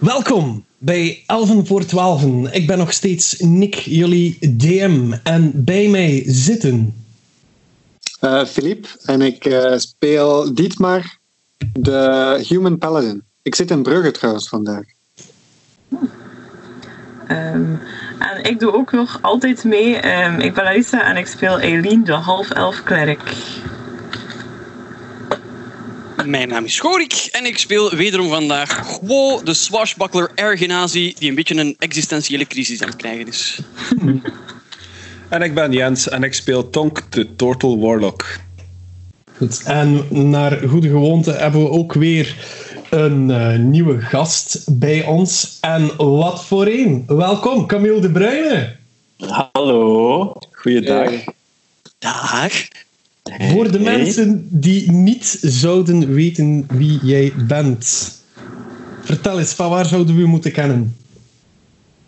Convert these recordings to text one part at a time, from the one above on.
Welkom bij Elven voor Twaalfen. Ik ben nog steeds Nick, jullie DM. En bij mij zitten... Uh, Philippe. En ik uh, speel Dietmar, de Human Paladin. Ik zit in Brugge trouwens vandaag. Um, en ik doe ook nog altijd mee. Um, ik ben Larissa en ik speel Eileen, de half-elf klerk. Mijn naam is Gorik en ik speel wederom vandaag Gwo, de swashbuckler Ergenazi, die een beetje een existentiële crisis aan het krijgen is. en ik ben Jens en ik speel Tonk, de Turtle Warlock. Goed, en naar goede gewoonte hebben we ook weer een uh, nieuwe gast bij ons. En wat voor een. Welkom, Camille de Bruyne. Hallo, goeiedag. Hey. Dag. Voor de mensen die niet zouden weten wie jij bent. Vertel eens, van waar zouden we moeten kennen?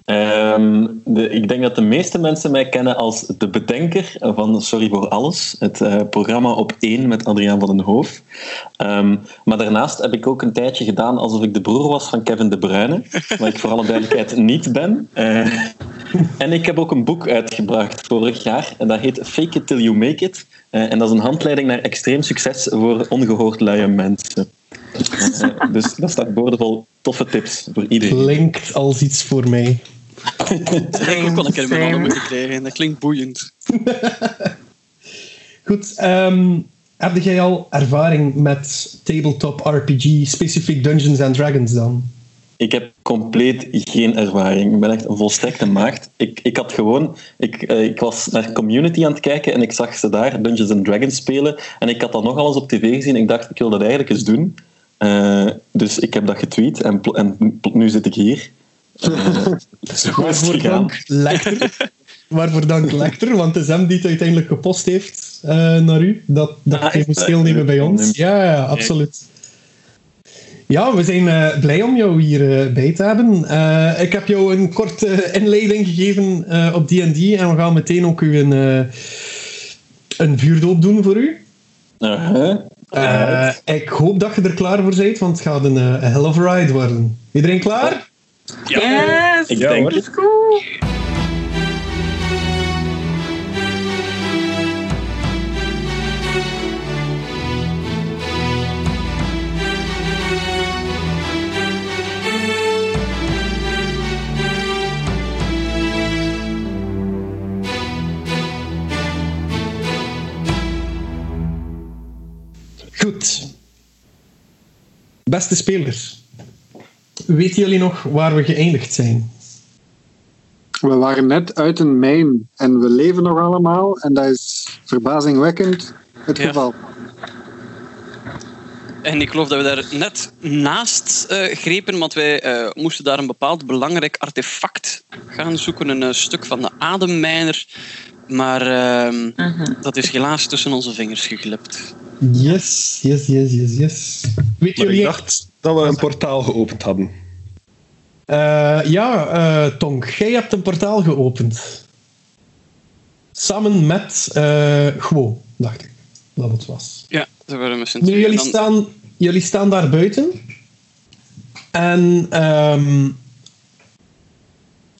De, ik denk dat de meeste mensen mij kennen als de bedenker van Sorry voor Alles, het uh, programma op 1 met Adriaan van den Hoof. Um, maar daarnaast heb ik ook een tijdje gedaan alsof ik de broer was van Kevin De Bruyne, waar ik voor alle duidelijkheid niet ben. Uh, en ik heb ook een boek uitgebracht vorig jaar en dat heet Fake It Till You Make It. Uh, en dat is een handleiding naar extreem succes voor ongehoord luie mensen. dus dat staat boordevol toffe tips voor iedereen. Klinkt als iets voor mij. Dat heb ik keer met moeten krijgen. Dat klinkt boeiend. Goed. Um, heb jij al ervaring met tabletop RPG, specifiek Dungeons and Dragons dan? Ik heb compleet geen ervaring. Ik ben echt een volstrekte maagd. Ik, ik had gewoon... Ik, uh, ik was naar Community aan het kijken en ik zag ze daar Dungeons and Dragons spelen. En ik had dat nog alles op tv gezien. Ik dacht, ik wil dat eigenlijk eens doen. Uh, dus ik heb dat getweet en, en nu zit ik hier. Waarvoor dank Lecter. Waarvoor dank Lecter, want het is hem die het uiteindelijk gepost heeft uh, naar u. Dat, dat ah, je moest deelnemen bij ons. Ja, ja absoluut. Ja, we zijn uh, blij om jou hier uh, bij te hebben. ik heb jou een korte inleiding gegeven op D&D en we gaan meteen ook u een, een vuurdoop doen voor u. -huh. ik hoop dat je er klaar voor bent, want het gaat een, een hell of a ride worden. Iedereen klaar? Ja. Yes! Ik denk het. Cool. Goed. Beste spelers. Weten jullie nog waar we geëindigd zijn? We waren net uit een mijn en we leven nog allemaal. En dat is verbazingwekkend het ja. geval. En ik geloof dat we daar net naast uh, grepen, want wij uh, moesten daar een bepaald belangrijk artefact gaan zoeken. Een uh, stuk van de ademmijner. Maar -huh. Mhm. dat is helaas tussen onze vingers geglipt. Yes, yes, yes, yes, yes. Weet jullie ik dacht dat we een portaal geopend hadden. Uh, ja, uh, Tonk, jij hebt een portaal geopend. Samen met uh, Gwo, dacht ik dat het was. Ja, dat waren we Nu, jullie, dan... staan, jullie staan daar buiten. En um,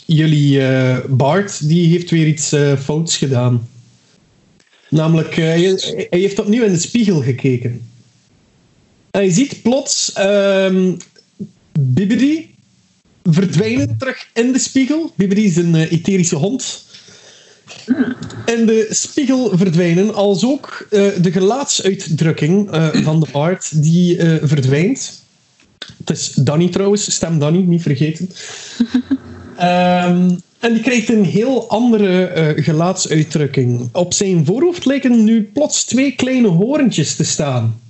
jullie Bart, die heeft weer iets fouts gedaan. Namelijk, hij, hij heeft opnieuw in de spiegel gekeken. En je ziet plots um, Bibidi verdwijnen terug in de spiegel. Bibidi is een uh, etherische hond. In de spiegel verdwijnen, als ook uh, de gelaatsuitdrukking uh, van de paard die verdwijnt. Het is Danny trouwens, stem Danny, niet vergeten. um, en die krijgt een heel andere gelaatsuitdrukking. Op zijn voorhoofd lijken nu plots twee kleine hoorntjes te staan.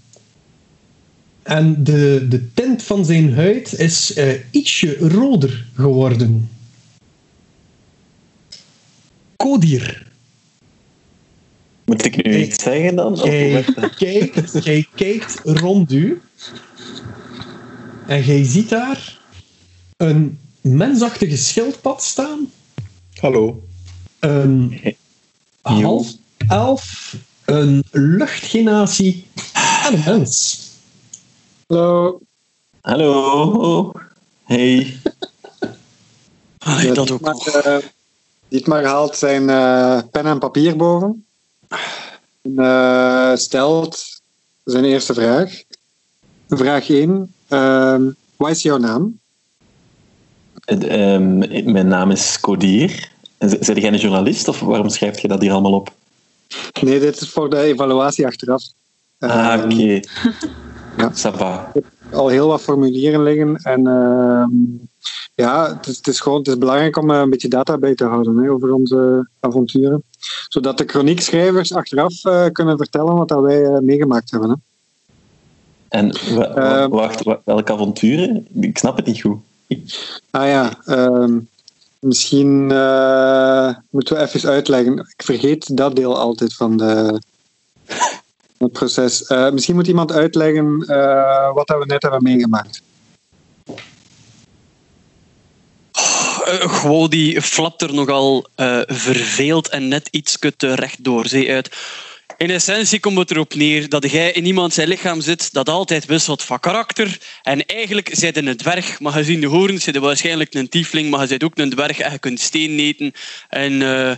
En de, de tint van zijn huid is uh, ietsje roder geworden. Kodir. Moet ik nu iets zeggen dan? Jij kijkt, jij kijkt rond u. En jij ziet daar een mensachtige schildpad staan. Hallo. Een half elf, een luchtgenatie en een mens. Hallo. Hallo. Hey. Ah, Ja, dat ook Dietmar, nog. eh, Dietmar haalt zijn eh, pen en papier boven. En, eh, stelt zijn eerste vraag. Vraag 1. ehm, wat is jouw naam? Het, ehm, mijn naam is Codier. Zijn jij een journalist of waarom schrijf je dat hier allemaal op? Nee, dit is voor de evaluatie achteraf. Ah, Ehm, oké. Ja. Al heel wat formulieren liggen. En ehm, ja, het is, het, is gewoon, het is belangrijk om eh, een beetje data bij te houden hè, over onze avonturen. Zodat de chroniekschrijvers achteraf eh, kunnen vertellen wat dat wij eh, meegemaakt hebben. Hè. En Ehm. wacht, wa- welke avonturen? Ik snap het niet goed. Ah ja, ehm, misschien moeten we even uitleggen. Ik vergeet dat deel altijd van de, proces. Eh, misschien moet iemand uitleggen eh, wat we net hebben meegemaakt. Eh, gewoon die flapt er nogal eh, verveeld en net iets te recht door zee uit. In essentie komt het erop neer dat jij in iemand zijn lichaam zit dat altijd wisselt van karakter. En eigenlijk zijt je een dwerg, maar gezien de horens zit waarschijnlijk een tiefling, maar je bent ook een dwerg en je kunt steen eten. En... eh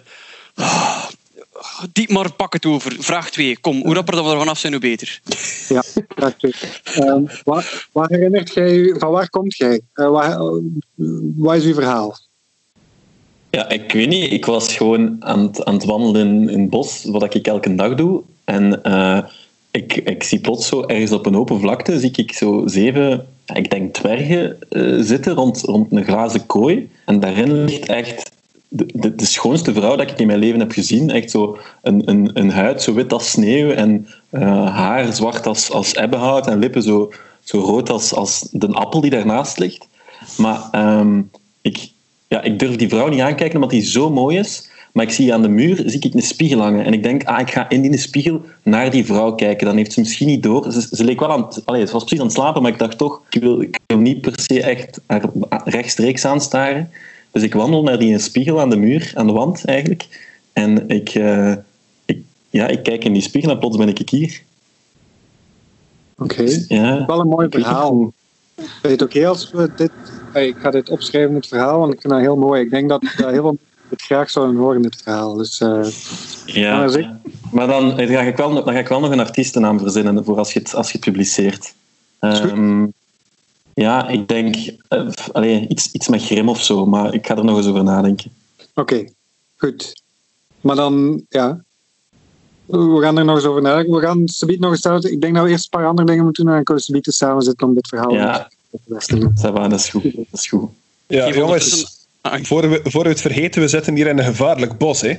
ah, Dietmar, pak het over. Vraag 2. Kom, hoe rapper dat we er vanaf zijn, hoe beter. Ja, dat is Ehm waar, waar herinnert jij u, van waar komt jij? Eh, waar, eh, wat is uw verhaal? Ja, ik weet niet. Ik was gewoon aan het, aan het wandelen in het bos, wat ik elke dag doe. En eh, ik, ik zie plots zo ergens op een open vlakte, zie ik zo zeven, ik denk dwergen, zitten rond, rond een glazen kooi. En daarin ligt echt de, de, schoonste vrouw dat ik in mijn leven heb gezien. Echt zo een, een, een huid zo wit als sneeuw en eh, haar zwart als, als ebbenhout en lippen zo, zo rood als, als de appel die daarnaast ligt. Maar ehm, ik, ja, ik durf die vrouw niet aankijken omdat die zo mooi is. Maar ik zie aan de muur zie ik een spiegel hangen. En ik denk, ah, ik ga in die spiegel naar die vrouw kijken. Dan heeft ze misschien niet door. Ze, ze leek wel aan het, allee, ze was precies aan het slapen, maar ik dacht toch, ik wil, ik wil niet per se echt haar rechtstreeks aanstaren. Dus ik wandel naar die spiegel aan de muur, aan de wand eigenlijk. En ik, eh, ik, ja, ik kijk in die spiegel en plots ben ik hier. Oké, Ja. wel een mooi Ik weet verhaal. hoe- Is het oké als we dit... Ik ga dit opschrijven, het verhaal, want ik vind dat heel mooi. Ik denk dat, dat heel veel mensen het graag zouden horen, dit verhaal. Dus eh, Ja, Maar dan, eh, ga ik wel, dan ga ik wel nog een artiestennaam verzinnen voor als je het, als je het publiceert. Ehm, ja, ik denk eh, f- allee, iets, iets met Grim of zo, maar ik ga er nog eens over nadenken. oké, goed. Maar dan, ja... We gaan er nog eens over nadenken. We gaan subiet nog eens. Ik denk dat we eerst een paar andere dingen moeten doen en dan kunnen we subiet samen zitten om dit verhaal Ja. te va, dat is goed. Dat is goed. Ja, Geef jongens, Ah, voor we, voor we het vergeten, we zitten hier in een gevaarlijk bos. Hè?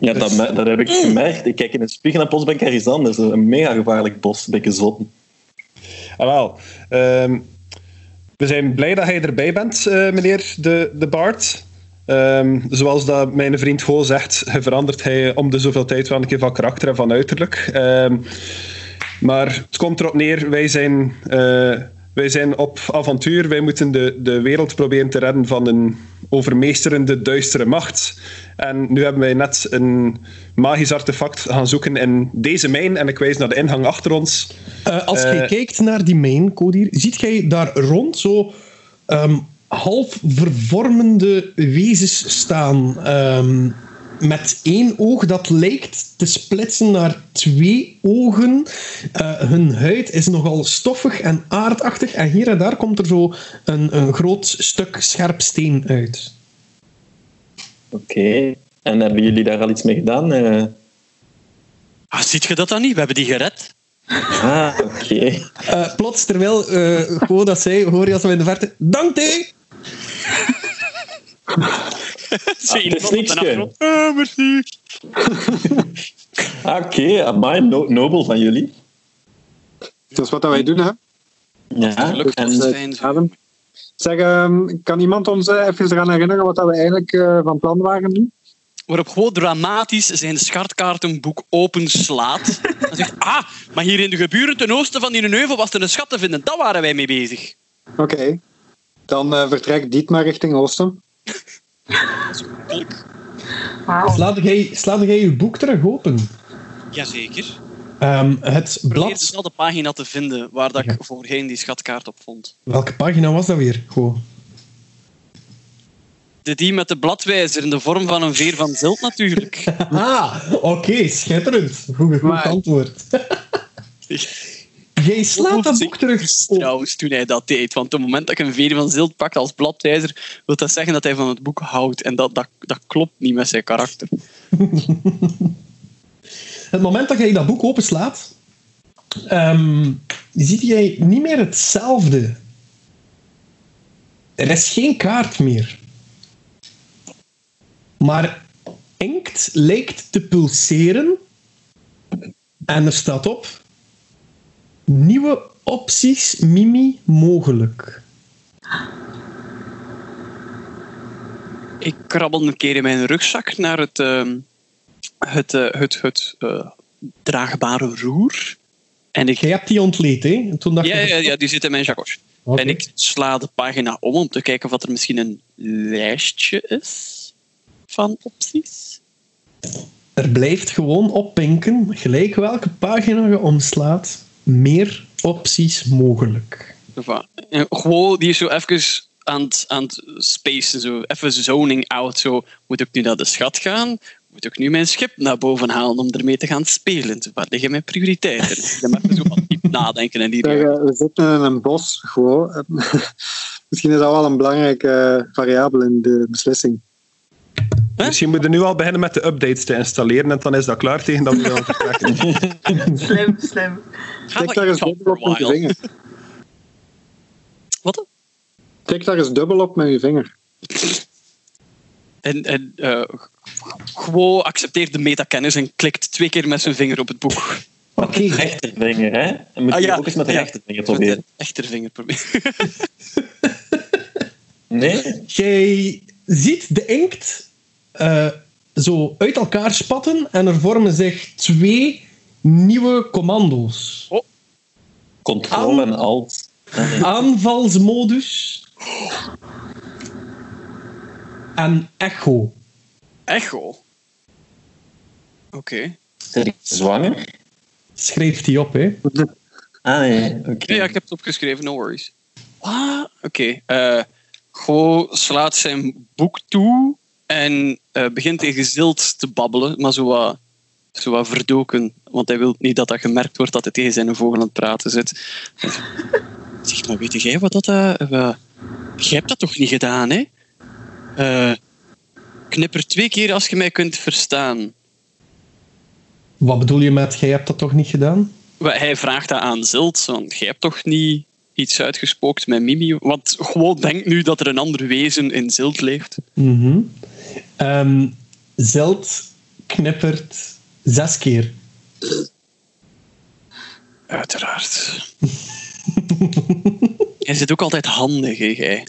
Ja, dat, heb ik gemerkt. Ik kijk in een spiegel en plots ben ik ergens anders. Een mega gevaarlijk bos, een beetje zotten. Ah. Ehm, we zijn blij dat jij erbij bent, eh, meneer de, de Bart. Ehm, zoals dat mijn vriend Ho zegt, verandert hij om de zoveel tijd wel een keer van karakter en van uiterlijk. Ehm, maar het komt erop neer, wij zijn, eh, wij zijn op avontuur. Wij moeten de, de wereld proberen te redden van een overmeesterende duistere macht. En nu hebben wij net een magisch artefact gaan zoeken in deze mijn. En ik wijs naar de ingang achter ons. Eh, als Eh. jij kijkt naar die main, Codier, ziet jij daar rond zo ehm, half vervormende wezens staan. ehm, met één oog dat lijkt te splitsen naar twee ogen. Eh, hun huid is nogal stoffig en aardachtig. En hier en daar komt er zo een, een groot stuk scherp steen uit. Oké. En hebben jullie daar al iets mee gedaan? Eh, Ah, ziet je dat dan niet? We hebben die gered. ah, oké. Eh, plots, terwijl eh gewoon dat zij, hoor je als we in de verte... Dank u! Zie je het is iemand op de niks? Ah, merci. Ah, Oké, amai, no- nobel van jullie. Dat is wat dat wij doen, hè? Ja, Gelukkig en Zeg, ehm, kan iemand ons eh, even eraan herinneren wat dat we eigenlijk eh, van plan waren nu? Waarop gewoon dramatisch zijn schatkaartenboek openslaat. En zegt, ah, maar hier in de geburen ten oosten van die neuvel was er een schat te vinden. Daar waren wij mee bezig. Oké. Dan eh, vertrekt Dietmar richting Oosten. Slaat jij, slaat jij je boek terug open? Jazeker. Ehm, het Probeer blad... dezelfde pagina te vinden waar dat Ja. ik voorheen die schatkaart op vond. Welke pagina was dat weer? Goh. De die met de bladwijzer in de vorm van een veer van zilt natuurlijk. Ah, oké, schitterend. Goed, goed Maar- antwoord. Jij slaat dat boek terug. Trouwens, toen hij dat deed. Want op het moment dat ik een veer van zilt pak als bladwijzer, wil dat zeggen dat hij van het boek houdt. En dat, dat, dat klopt niet met zijn karakter. Het moment dat jij dat boek openslaat, ehm ziet jij niet meer hetzelfde. Er is geen kaart meer. Maar inkt lijkt te pulseren en er staat op nieuwe opties Mimi mogelijk. Ik krabbel een keer in mijn rugzak naar het, ehm, het, eh, het, het eh, draagbare roer. En ik, Jij hebt die ontleed, hè? En Toen dacht ja, ja, ja, die zit in mijn jacos. En ik sla de pagina om om te kijken of er misschien een lijstje is van opties. Er blijft gewoon oppinken, gelijk welke pagina je omslaat, meer opties mogelijk. Gewoon, die is zo even aan het, aan het spacen, zo even zoning out. Zo, moet ik nu naar de schat gaan? Moet ik nu mijn schip naar boven halen om ermee te gaan spelen? Waar liggen mijn prioriteiten? Ik ben even zo wat diep nadenken in die eh, we zitten in een bos, gewoon. Misschien is dat wel een belangrijke variabele in de beslissing. Misschien moeten we nu al beginnen met de updates te installeren en dan is dat klaar tegen dat we gaan vertrekken. Slim, slim. Tik daar eens dubbel op met je vinger. Wat? Tik daar eens dubbel op met je vinger. En, en eh, gewoon accepteert de metakennis en klikt twee keer met zijn vinger op het boek. Oké, Rechtervinger, hè? En moet Ah, je ja. ook eens met de Ja. rechtervinger Met de proberen. echtervinger proberen. Nee? jij ziet de inkt eh, zo uit elkaar spatten en er vormen zich twee nieuwe commando's. Control en alt. Aanvalsmodus en echo. Echo. Oké. Zijn die zwanger? Schrijf die op, hè. Ah, nee. Oké. Ja, ik heb het opgeschreven, no worries. Wat? Oké. eh Go slaat zijn boek toe en eh, begint tegen Zilt te babbelen, maar zo wat, zo wat verdoken. Want hij wil niet dat dat gemerkt wordt dat hij tegen zijn vogel aan het praten zit. Zeg, maar weet jij wat dat... eh, jij hebt dat toch niet gedaan, hè? Eh, knipper twee keer als je mij kunt verstaan. Wat bedoel je met, jij hebt dat toch niet gedaan? Hij vraagt dat aan Zilt, want jij hebt toch niet iets uitgespookt met Mimi? Want gewoon denk nu dat er een ander wezen in Zilt leeft. Ehm, Zeld knippert zes keer. Uiteraard. Jij zit ook altijd handig, hè, jij.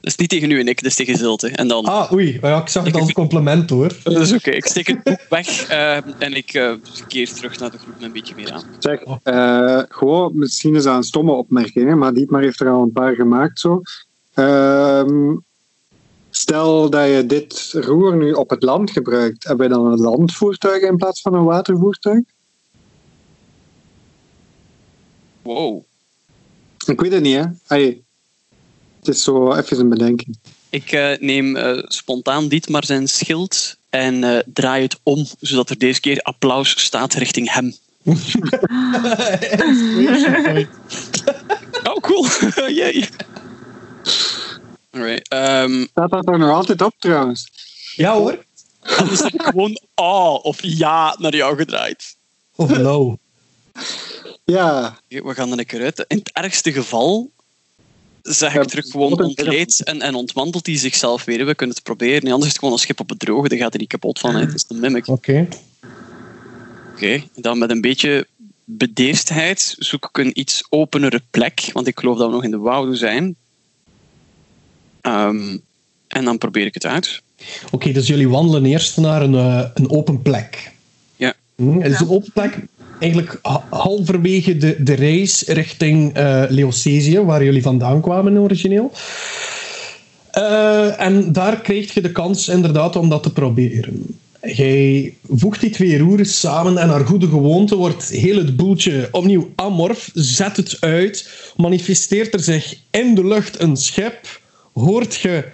Dat is niet tegen u en ik, dat is tegen Zilt. Hè. En dan... Ah, oei. Ja, ik zag het als een compliment, hoor. Dat is oké. Ik steek het boek weg eh, en ik eh, keer terug naar de groep met een beetje meer aan. Zeg, eh, gewoon, misschien is dat een stomme opmerking, hè, maar Dietmar heeft er al een paar gemaakt zo. Ehm, stel dat je dit roer nu op het land gebruikt, hebben we dan een landvoertuig in plaats van een watervoertuig? Wow. Ik weet het niet, hè. Hey, het is zo even een bedenking. Ik eh, neem eh, spontaan Dietmar zijn schild en eh, draai het om, zodat er deze keer applaus staat richting hem. Oh, cool. Yay. Alright. ehm, Staat dat er nog altijd op trouwens? ja, hoor. anders heb ik gewoon ah of ja naar jou gedraaid. Of no. Ja, We gaan er een keer uit. In het ergste geval zeg ik terug gewoon ontkleed en, en ontmantelt hij zichzelf weer. We kunnen het proberen. Nee, anders is het gewoon een schip op het droge. Dan gaat hij niet kapot van. hè. Het is een mimic. Oké. Oké, dan met een beetje bedeesdheid zoek ik een iets openere plek, want ik geloof dat we nog in de wouden zijn. Ehm, en dan probeer ik het uit. Oké, dus jullie wandelen eerst naar een, eh, een open plek. Ja. Hm, Het is een open plek, eigenlijk ha- halverwege de, de reis richting eh Leocesië, waar jullie vandaan kwamen origineel. Eh, en daar kreeg je de kans inderdaad om dat te proberen. Jij voegt die twee roeren samen en naar goede gewoonte wordt heel het boeltje opnieuw amorf, zet het uit, manifesteert er zich in de lucht een schep, hoort je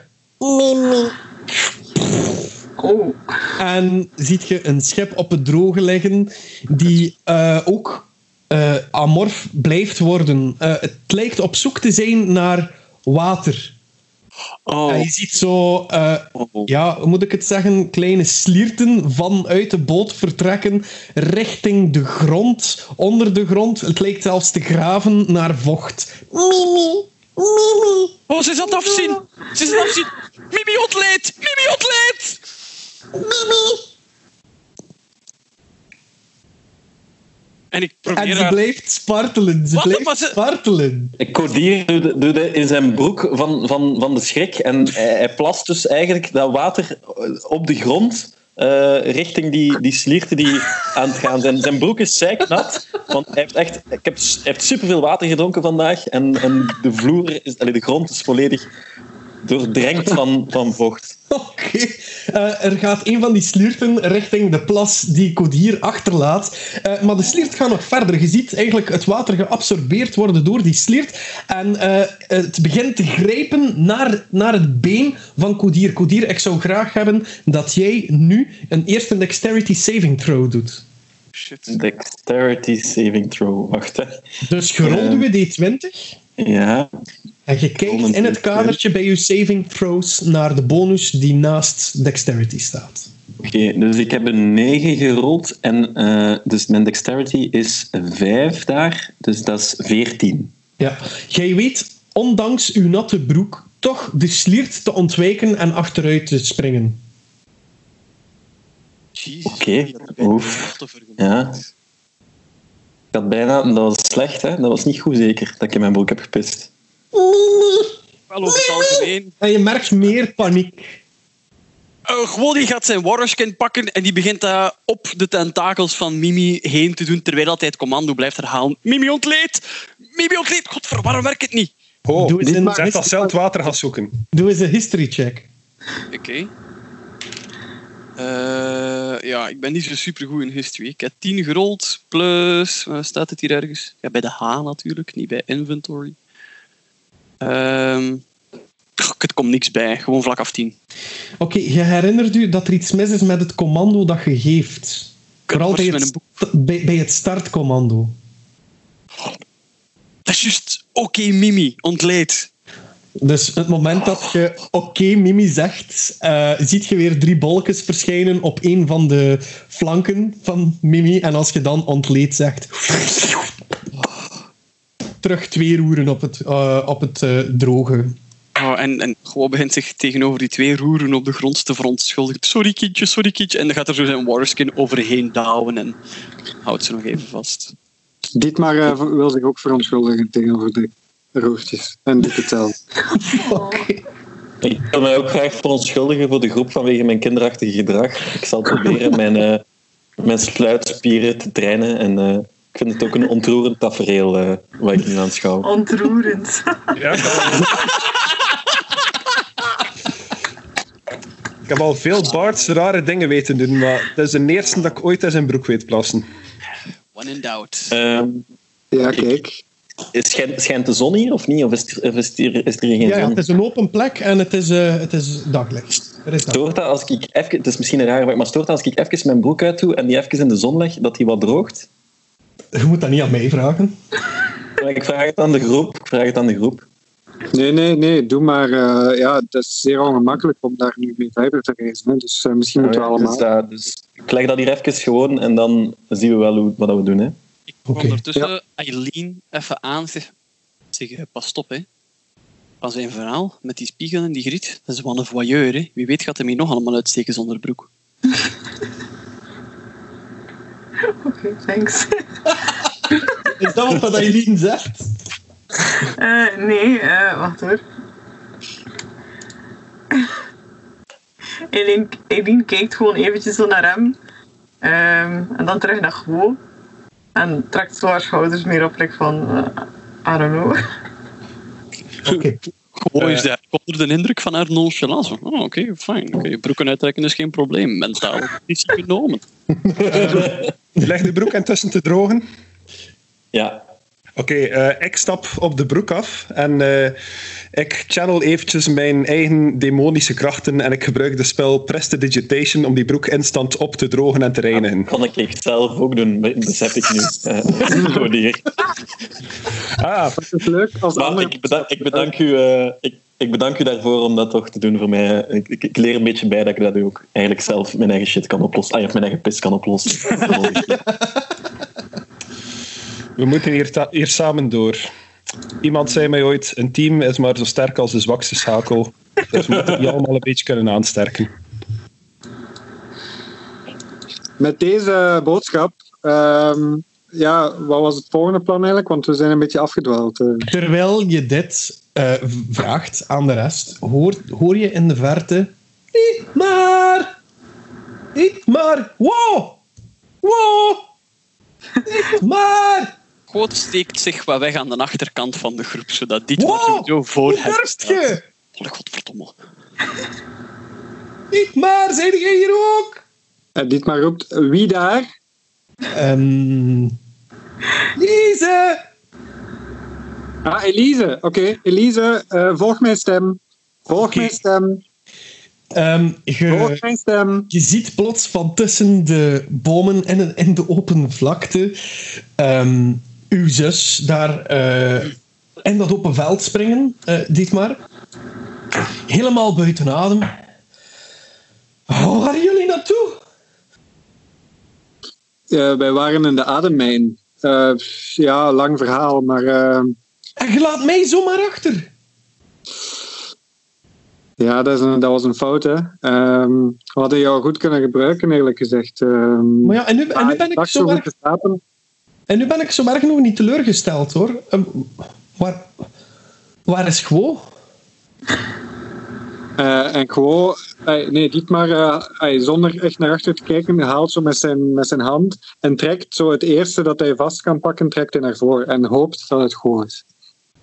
Oh. en ziet je een schep op het droge liggen die eh, ook eh, amorf blijft worden. Eh, het lijkt op zoek te zijn naar water. Oh. En je ziet zo, eh, oh. ja, hoe moet ik het zeggen, kleine slierten vanuit de boot vertrekken richting de grond, onder de grond. Het lijkt zelfs te graven naar vocht. Mimi, Mimi, Oh, ze is aan het afzien. Ze is aan het afzien. Mimi ontleed. Mimi ontleed. Mimi. En ik En probeer ze haar... blijft spartelen, ze Wat? blijft ze- spartelen. Codier doet, in zijn broek van, van, van de schrik en hij, hij plast dus eigenlijk dat water op de grond eh, richting die, die slierten die aan het gaan zijn. Zijn broek is zeiknat, want hij heeft echt ik heb, hij heeft superveel water gedronken vandaag en, en de vloer, is, allee, de grond is volledig doordrenkt van, van vocht. Oké. Eh, er gaat een van die slierten richting de plas die Codier achterlaat. Eh, maar de sliert gaat nog verder. Je ziet eigenlijk het water geabsorbeerd worden door die sliert. En eh, het begint te grijpen naar, naar het been van Codier. Codier, ik zou graag hebben dat jij nu een eerste dexterity saving throw doet. Shit. Dexterity saving throw. Wacht, hè. Dus gerold Eh. uw d20. Ja, En je kijkt in het kadertje bij je saving throws naar de bonus die naast dexterity staat. oké. dus ik heb een 9 gerold en eh, dus mijn dexterity is 5 daar, dus dat is 14. Ja, jij weet, ondanks uw natte broek, toch de sliert te ontwijken en achteruit te springen. Jezus. Oké, vergemaakt. Ja. Ik had bijna, dat was slecht, hè? dat was niet goed zeker dat ik in mijn broek heb gepist. Wel over het algemeen. En je merkt meer paniek. Uh, gewoon, die gaat zijn Waterskin pakken en die begint uh, op de tentakels van Mimi heen te doen, terwijl hij het commando blijft herhalen. Mimi ontleed! Mimi ontleed! Godver, waarom werkt het niet? Oh, Doe eens een- zeg dat zelf water gaan zoeken. Doe eens een history check. Oké. Eh, ja, ik ben niet zo super goed in history. Ik heb 10 gerold, plus... Waar staat het hier ergens? Ja, bij de H natuurlijk, niet bij inventory. Ehm het komt niks bij, gewoon vlak af 10. Oké, je herinnert u dat er iets mis is met het commando dat je geeft. Vooral bij het, bij, bij het startcommando. Dat is juist. Oké, Mimi, ontleed. Dus het moment dat je oké Mimi zegt, eh, ziet je weer drie bolletjes verschijnen op een van de flanken van Mimi. En als je dan ontleed zegt, terug twee roeren op het, eh, op het eh, droge. Oh, en, en gewoon begint zich tegenover die twee roeren op de grond te verontschuldigen. Sorry kindje, sorry kindje. En dan gaat er zo zijn waterskin overheen douwen en houdt ze nog even vast. Dietmar eh, wil zich ook verontschuldigen tegenover de roertjes. En zelf. Oké. Ik wil mij ook graag verontschuldigen voor de groep vanwege mijn kinderachtige gedrag. Ik zal proberen mijn, eh, mijn sluitspieren te trainen. En eh, ik vind het ook een ontroerend tafereel eh wat ik nu aanschouw. Ontroerend. Ja, ik, heb al... ik heb al veel Barts rare dingen weten doen, maar dat is de eerste dat ik ooit in zijn broek weet plassen. One in doubt. Ehm, Ja, kijk. schijnt, schijnt de zon hier of niet? Of is er, of is er, is er hier geen Ja, ja, zon? het is een open plek en het is, eh, het is daglicht. Er is dag. Stoort dat als ik even, het is misschien een rare vraag, maar stoort dat als ik even mijn broek uit doe en die even in de zon leg, dat die wat droogt? Je moet dat niet aan mij vragen. Ik vraag het aan de groep. Ik vraag het aan de groep. Nee, nee, nee. Doe maar. eh, ja, het is zeer ongemakkelijk om daar nu mee verder te reizen. Hè. Dus eh, misschien moeten we allemaal. Dus, dus ik leg dat hier even gewoon en dan zien we wel hoe, wat we doen. Hè. Ik ondertussen Eileen even aan. Zeg, zeg eh, pas op, hè. Van zijn verhaal met die spiegel en die griet, dat is wel een voyeur. Hè. Wie weet gaat hij hier nog allemaal uitsteken zonder broek. Oké, thanks. Is dat wat dat Eileen zegt? Eh, nee, eh, wacht hoor. Eileen, Eileen kijkt gewoon eventjes zo naar hem. Ehm, en dan terug naar gewoon. En trekt zo haar schouders meer op, like van... eh, I don't know. Oké. Gewoon is daar onder de indruk van haar nonchalance. Oh, oké, fijn. Oké, broeken uittrekken is geen probleem. Mentaal is genomen. Leg de broek intussen te drogen. Ja, Oké, eh, ik stap op de broek af en eh, ik channel eventjes mijn eigen demonische krachten en ik gebruik de spel Prestidigitation om die broek instant op te drogen en te reinigen. kan ik echt zelf ook doen, besef ik nu. Eh, die- Ah, Het is leuk als de Maar andere... ik bedank, ik, bedank u, eh, ik, ik bedank u daarvoor om dat toch te doen voor mij. Ik, ik, ik leer een beetje bij dat ik dat ook eigenlijk zelf mijn eigen shit kan oplossen. Ah, of mijn eigen pis kan oplossen. we moeten hier, hier samen door. Iemand zei mij ooit, een team is maar zo sterk als de zwakste schakel. Dus we moeten die allemaal een beetje kunnen aansterken. Met deze boodschap... ehm, ja, wat was het volgende plan eigenlijk? Want we zijn een beetje afgedwaald. eh. Terwijl je dit eh, vraagt aan de rest, hoor, hoor je in de verte... Niet maar! Niet maar! Wow! Wow! Niet maar! Goot steekt zich wat weg aan de achterkant van de groep, zodat dit Wow! sowieso voor Hoe hem durft je? Oh, godverdomme. Niet maar! Zijn jij hier ook? En Dietmar roept, wie daar? Ehm... Lise! Ah, Elise. Oké, Elise, eh, volg mijn stem. Volg Oké. mijn stem. Ehm, Volg je, mijn stem. je ziet plots van tussen de bomen en, en de open vlakte ehm, uw zus daar eh, in dat open veld springen, eh Dietmar. Helemaal buiten adem. Waar waren jullie naartoe? Eh, wij waren in de ademmijn. Eh, ja, lang verhaal, maar eh, En je laat mij zomaar achter. ja, dat, is een, dat was een fout. Hè. Ehm, we hadden jou goed kunnen gebruiken, eerlijk gezegd. Ehm, Maar ja, en nu, en nu, ben, ik zo erg, geslapen. en nu ben ik zo erg nog niet teleurgesteld hoor. Ehm, waar, waar is Gwo? Eh, en gewoon, eh, nee, Dietmar, eh, eh, zonder echt naar achter te kijken, haalt zo met zijn, met zijn hand en trekt zo het eerste dat hij vast kan pakken, trekt hij naar voren en hoopt dat het goed is.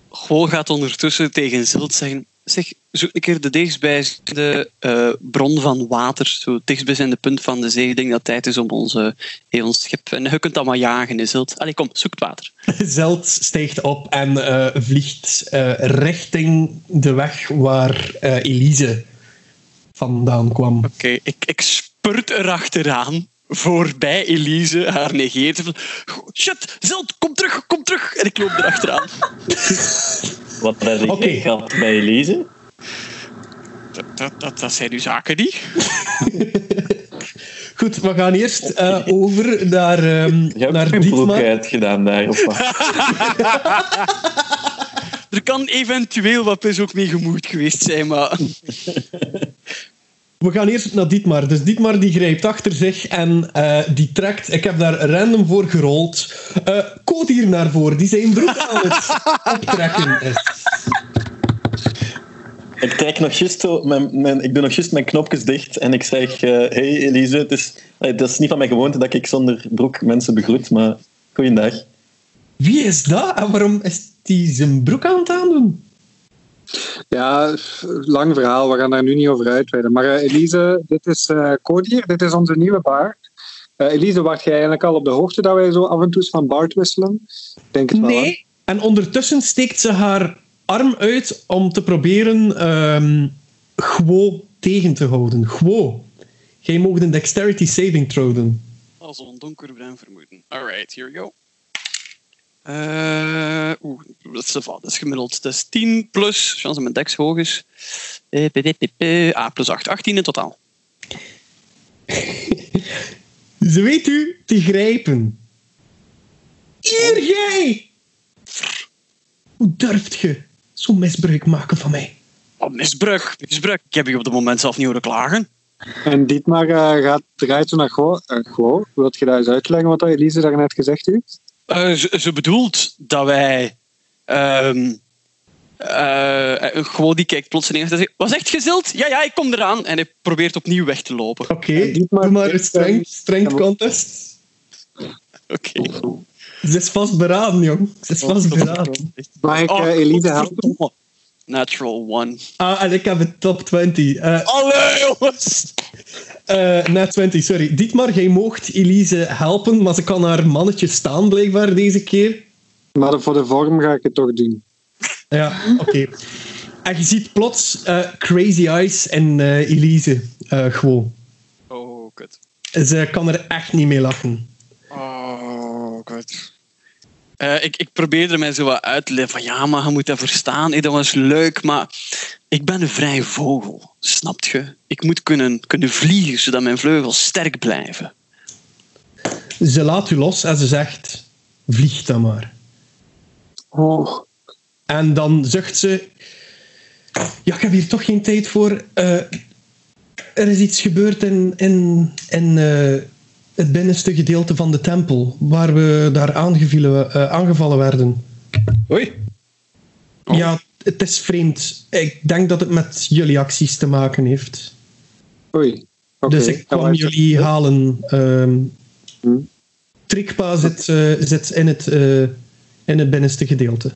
Gool gaat ondertussen tegen Zilt zeggen: Zeg, zoek een keer de dichtstbijzijnde eh bron van water. Zo dichtstbijzijnde punt van de zee. Ik denk dat het tijd is om onze, ons schip. En je kunt dat maar jagen, hè, Zilt. Allee, kom, zoek het water. Zeld stijgt op en eh, vliegt richting de weg waar Elise vandaan kwam. Oké, ik, ik spurt erachteraan. Voorbij Elise, haar negeert. Shit, Zilt, kom terug, kom terug. En ik loop erachteraan. Wat heb ik Oké. gehad bij Elise? Dat, dat, dat, dat zijn uw zaken niet. Goed, we gaan eerst eh, over naar, ehm Je hebt naar geen broek Dietmar. uitgedaan daar, of wat? Er kan eventueel wat pis ook mee gemoeid geweest zijn, maar... We gaan eerst naar Dietmar. Dus Dietmar die grijpt achter zich en eh, die trekt. Ik heb daar random voor gerold. eh Code hier naar voren, die zijn broek aan het optrekken is. Ik trek nog juist zo, mijn, mijn, ik doe nog juist mijn knopjes dicht en ik zeg: eh, Hey Elise, het is, eh, dat is niet van mijn gewoonte dat ik zonder broek mensen begroet, maar goeiedag. Wie is dat en waarom is die zijn broek aan het aandoen? Ja, lang verhaal, we gaan daar nu niet over uitweiden. Maar eh, Elise, dit is eh Codier, dit is onze nieuwe baard. Eh, Elise, wacht jij eigenlijk al op de hoogte dat wij zo af en toe eens van baard wisselen? Denk het wel. hè? Nee. En ondertussen steekt ze haar arm uit om te proberen ehm Gwo tegen te houden. Gwo, jij mag een dexterity saving throw doen. Als een donkerbruin vermoeden. Alright, here we go. Eh, Oeh, dat is, dat is gemiddeld. Dat is 10 plus, chance dat mijn dex hoog is. Eh, p- p- p- p- Ah, plus 8. 18 in totaal. Ze weet u te grijpen. Hier jij! Hoe durft je zo'n misbruik maken van mij? Oh, misbruik, misbruik. Ik heb je op het moment zelf niet horen klagen. En Dietmar eh, gaat, draait zo naar Gwo. Uh, Gwo, wilt je dat eens uitleggen wat dat Elise daarnet gezegd heeft? Eh, ze, ze bedoelt dat wij... ehm eh, gewoon die kijkt plotseling en zegt... Was echt gezild? Ja, ja, ik kom eraan. En hij probeert opnieuw weg te lopen. Oké, Dietmar doe maar een strength, eh, strength contest. Oké. Ze is vastberaden, jong. Ze is vastberaden. Mag ik Oh, eh, Elise helpen? Natural one. Ah, en ik heb het top 20. Uh, Allee, jongens! Uh, net 20, sorry. Dietmar, jij moogt Elise helpen, maar ze kan haar mannetje staan blijkbaar deze keer. Maar voor de vorm ga ik het toch doen. Ja, oké. En je ziet plots uh, Crazy Eyes en uh, Elise gewoon. Oh, kut. Ze kan er echt niet mee lachen. Oh, kut. Uh, ik, ik probeerde mij zo wat uit te leggen van ja, maar je moet dat verstaan. Hey, dat was leuk, maar ik ben een vrij vogel, snapt je? Ik moet kunnen, kunnen vliegen, zodat mijn vleugels sterk blijven. Ze laat u los en ze zegt, vlieg dan maar. Oh. En dan zucht ze, ja, ik heb hier toch geen tijd voor. Uh, er is iets gebeurd in, in, in uh, het binnenste gedeelte van de tempel, waar we daar aangevallen, uh, aangevallen werden. Oei. Oh. Ja, het is vreemd. Ik denk dat het met jullie acties te maken heeft. Oei. Okay. Dus ik kwam jullie halen. Um, hmm. Trikpa zit, uh, zit in, het, uh, in het binnenste gedeelte.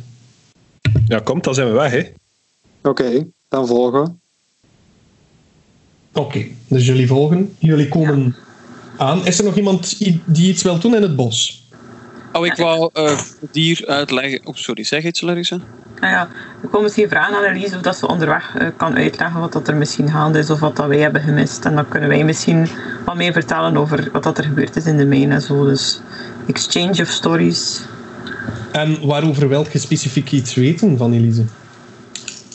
Ja, komt, dan zijn we weg, hè? Oké, okay, dan volgen. Oké, okay, dus jullie volgen. Jullie komen ja. Aan. Is er nog iemand die iets wil doen in het bos? Oh, ik wou uh, dier uitleggen. Oh, sorry, zeg iets, Larissa. Nou ja, ik wil misschien vragen aan Elise of dat ze onderweg uh, kan uitleggen wat dat er misschien gaande is of wat dat wij hebben gemist. En dan kunnen wij misschien wat meer vertellen over wat dat er gebeurd is in de mijn en zo. Dus exchange of stories. En waarover wilt je specifiek iets weten van Elise?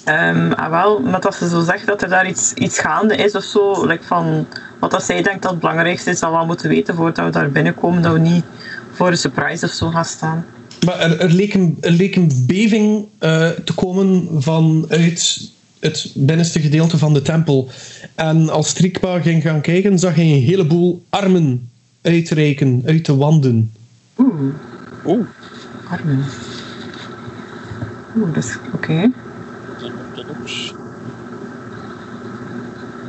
Um, ah, wel, met dat ze zo zegt dat er daar iets, iets gaande is of zo. Like van wat dat zij denkt dat het belangrijkste is dat we al moeten weten voordat we daar binnenkomen. Dat we niet voor een surprise of zo gaan staan. Maar er, er, leek, een, er leek een beving uh, te komen vanuit het binnenste gedeelte van de tempel. En als Trikpa ging gaan kijken, zag hij een heleboel armen uitreiken uit de wanden. Oeh. Oeh. Armen. Oeh, dat is oké. Okay.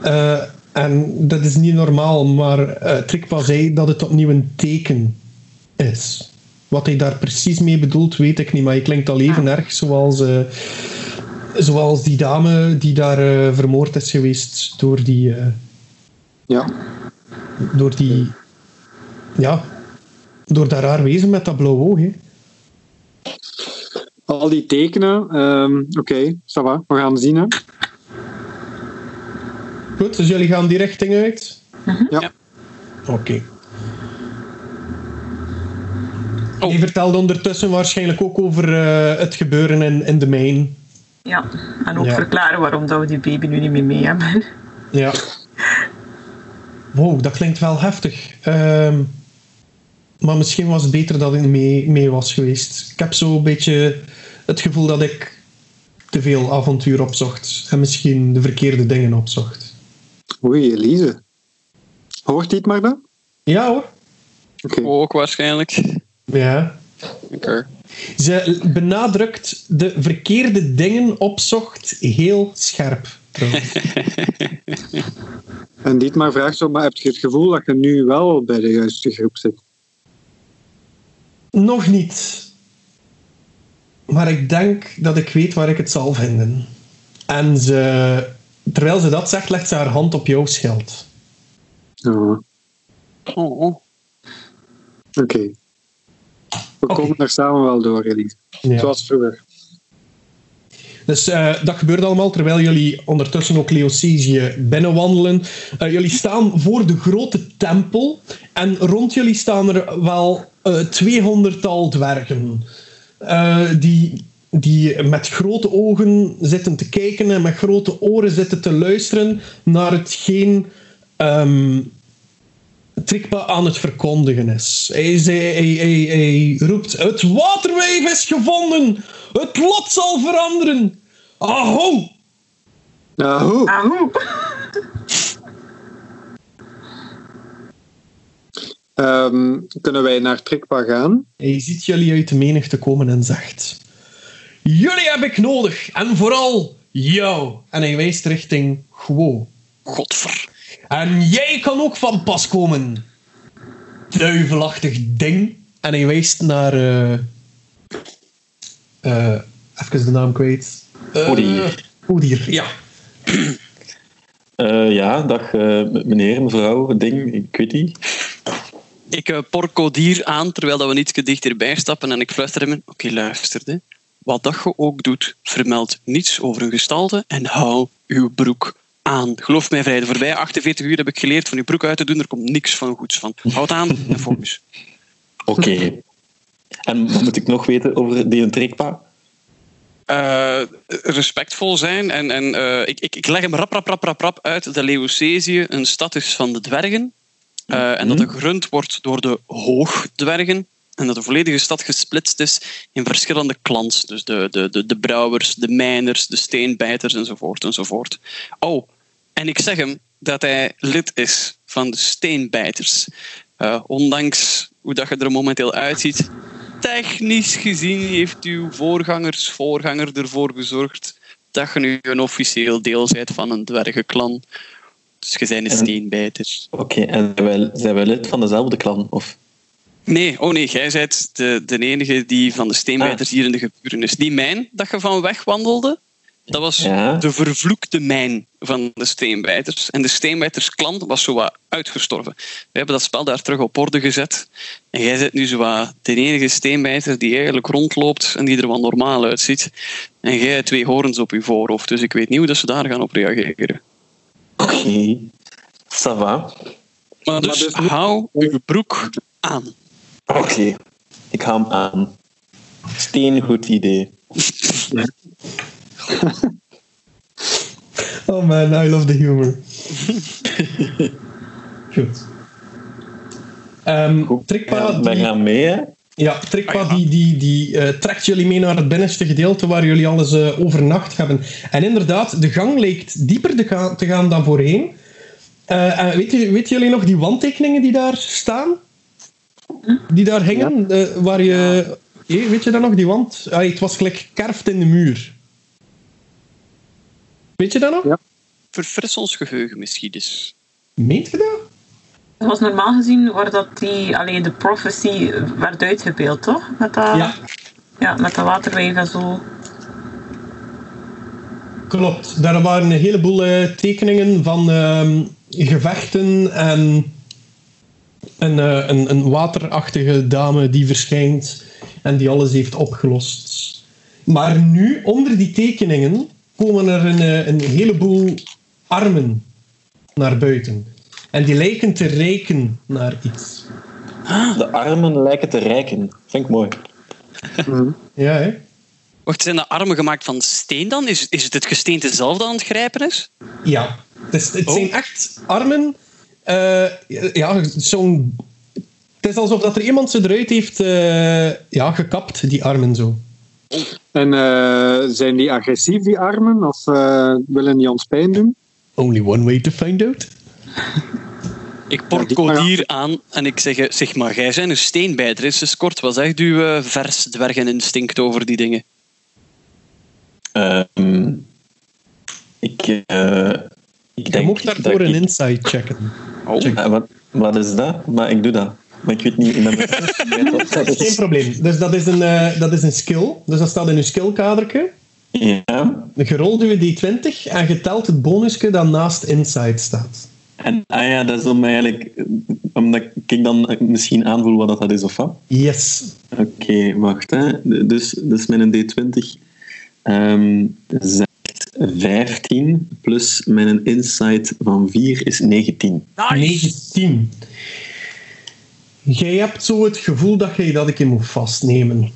Uh, en dat is niet normaal, maar uh, Trikpa zei dat het opnieuw een teken is. Wat hij daar precies mee bedoelt, weet ik niet, maar hij klinkt al even erg zoals, uh, zoals die dame die daar uh, vermoord is geweest door die. Uh, ja. Door die. Ja. Door dat raar wezen met dat blauwe oog. Hè. Al die tekenen, um, oké, okay, ça va, we gaan zien. Hè. Goed, dus jullie gaan die richting uit? Mm-hmm. Ja. Oké. Okay. Oh. Die vertelde ondertussen waarschijnlijk ook over uh, het gebeuren in, in de mijn. Ja, en ook ja. verklaren waarom dat we die baby nu niet meer mee hebben. Ja. Wow, dat klinkt wel heftig. Um, maar misschien was het beter dat ik mee, mee was geweest. Ik heb zo een beetje het gevoel dat ik te veel avontuur opzocht en misschien de verkeerde dingen opzocht. Oei, Elise. Hoort dit maar dan? Ja hoor. Okay. Ook waarschijnlijk. Ja. Okay. Ze benadrukt de verkeerde dingen opzocht heel scherp. en Dietmar vraagt zo, maar heb je het gevoel dat je nu wel bij de juiste groep zit? Nog niet. Maar ik denk dat ik weet waar ik het zal vinden. En ze, terwijl ze dat zegt, legt ze haar hand op jouw schild. Oh. Oh. Oké. Okay. We okay. komen er samen wel door, Elise. Ja. Zoals vroeger. Dus uh, dat gebeurt allemaal terwijl jullie ondertussen ook Leocesië binnenwandelen. Uh, jullie staan voor de grote tempel. En rond jullie staan er wel uh, tweehonderdtal dwergen. die, die met grote ogen zitten te kijken en met grote oren zitten te luisteren naar hetgeen um, Trikpa aan het verkondigen is. Hij, hij, hij, hij, roept: Het waterwijf is gevonden! Het lot zal veranderen! Aho! Aho! Aho! um, kunnen wij naar Trikpa gaan? Hij ziet jullie uit de menigte komen en zegt: Jullie heb ik nodig! En vooral jou! En hij wijst richting Gwo. Godver. En jij kan ook van pas komen. Duivelachtig ding. En hij wijst naar. Uh, uh, even de naam kwijt. Uh, Oedier. Oedier, ja. Uh, ja, dag uh, meneer, mevrouw, ding, ik weet niet. Ik uh, porco dier aan terwijl dat we iets dichterbij stappen en ik fluister hem in. Oké, okay, luisterde. Wat dat je ook doet, vermeld niets over een gestalte en hou uw broek aan. Geloof mij vrij, de voorbije 48 uur heb ik geleerd van uw broek uit te doen, er komt niks van goeds van. Houd aan en focus. Oké. Okay. En wat moet ik nog weten over die trekpa? Uh, respectvol zijn. En, en uh, ik, ik, ik leg hem rap, rap, rap, rap, rap uit dat Leocesië een stad is van de dwergen. Uh, mm-hmm. En dat er gerund wordt door de hoogdwergen. En dat de volledige stad gesplitst is in verschillende clans. Dus de, de, de, de brouwers, de mijners, de steenbijters enzovoort. enzovoort. Oh, en ik zeg hem dat hij lid is van de steenbijters. ondanks hoe dat je er momenteel uitziet, technisch gezien heeft uw voorgangers voorganger ervoor gezorgd dat je nu een officieel deel bent van een dwergenklan. Dus je bent een steenbijter. Oké, okay, en wij, zijn wij lid van dezelfde klan? Of? Nee, oh nee, jij bent de, de enige die van de steenbijters ah. hier in de geburen is. Die mijn dat je van weg wandelde, dat was ja. de vervloekte mijn van de steenbijters. En de steenbijtersklant was zo wat uitgestorven. We hebben dat spel daar terug op orde gezet. En jij bent nu zo wat de enige steenbijter die eigenlijk rondloopt en die er wat normaal uitziet. En jij hebt twee horens op je voorhoofd. Dus ik weet niet hoe dat ze daar gaan op reageren. Oké, okay. ça va. Maar dus, maar dus hou je broek aan. Oké, okay. ik hou hem aan. Steen, goed idee. oh man, I love the humor. Goed. Um, Goed. Ja, wij gaan mee, hè? Ja, Trikpa ah, ja. die, die, die uh, trekt jullie mee naar het binnenste gedeelte waar jullie alles uh, overnacht hebben. En inderdaad, de gang leek dieper te gaan, te gaan dan voorheen. Uh, weet, weet jullie nog die wandtekeningen die daar staan? Die daar hingen? Ja. waar je... weet je dat nog, die wand? Ah, het was gelijk kerft in de muur. Weet je dat nog? Ja. Verfris ons geheugen misschien eens. Meent je dat? Dat was normaal gezien waar dat die, alleen de prophecy werd uitgebeeld, toch? Met dat, ja. Ja, met de waterwijf en zo. Klopt. Daar waren een heleboel uh, tekeningen van uh, gevechten en een, uh, een, een waterachtige dame die verschijnt en die alles heeft opgelost. Maar nu, onder die tekeningen, komen er een, eh, een heleboel armen naar buiten. En die lijken te reiken naar iets. De armen lijken te reiken. Vind ik mooi. Mhm. Ja, hè? Wacht, zijn de armen gemaakt van steen dan? Is, is het het gesteente zelf dat aan het grijpen is? Ja. Het, het zijn oh. echt armen. Uh, ja, zo'n... Het is alsof dat er iemand ze eruit heeft uh, ja, gekapt, die armen zo. En uh, zijn die agressief, die armen? Of uh, willen die ons pijn doen? Only one way to find out. Ik porcodier ja, aan en ik zeg, zeg maar, jij bent een steenbijter. Is dus kort, wat zegt uw uh, vers dwergeninstinct over die dingen? Um, ik, uh, ik denk... Je mocht daarvoor een ik... insight checken. Oh. Check. wat, wat is dat? Maar ik doe dat. Maar ik weet niet... Geen probleem. Dus dat is, een, uh, dat is een skill. Dus dat staat in je skillkadertje. Ja. Je rolt je d20 en je telt het bonusje dat naast Insight staat. En ah ja, dat is om eigenlijk... Omdat ik dan misschien aanvoel wat dat is, of wat? Yes. Oké, okay, wacht. Hè. Dus, dus mijn d20 um, 15 plus mijn insight van 4 is 19. Nice. 19. Jij hebt zo het gevoel dat je dat ik je moet vastnemen.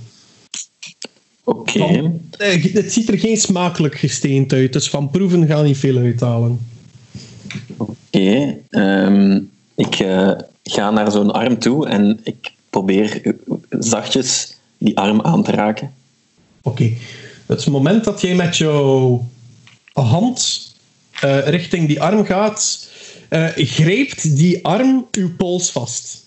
Oké. Okay. Eh, het ziet er geen smakelijk gesteend uit, dus van proeven gaan niet veel uithalen. Oké. Okay. Um, ehm, ik uh, ga naar zo'n arm toe en ik probeer zachtjes die arm aan te raken. Oké. Het moment dat jij met jouw hand uh, richting die arm gaat, grijpt die arm uw pols vast.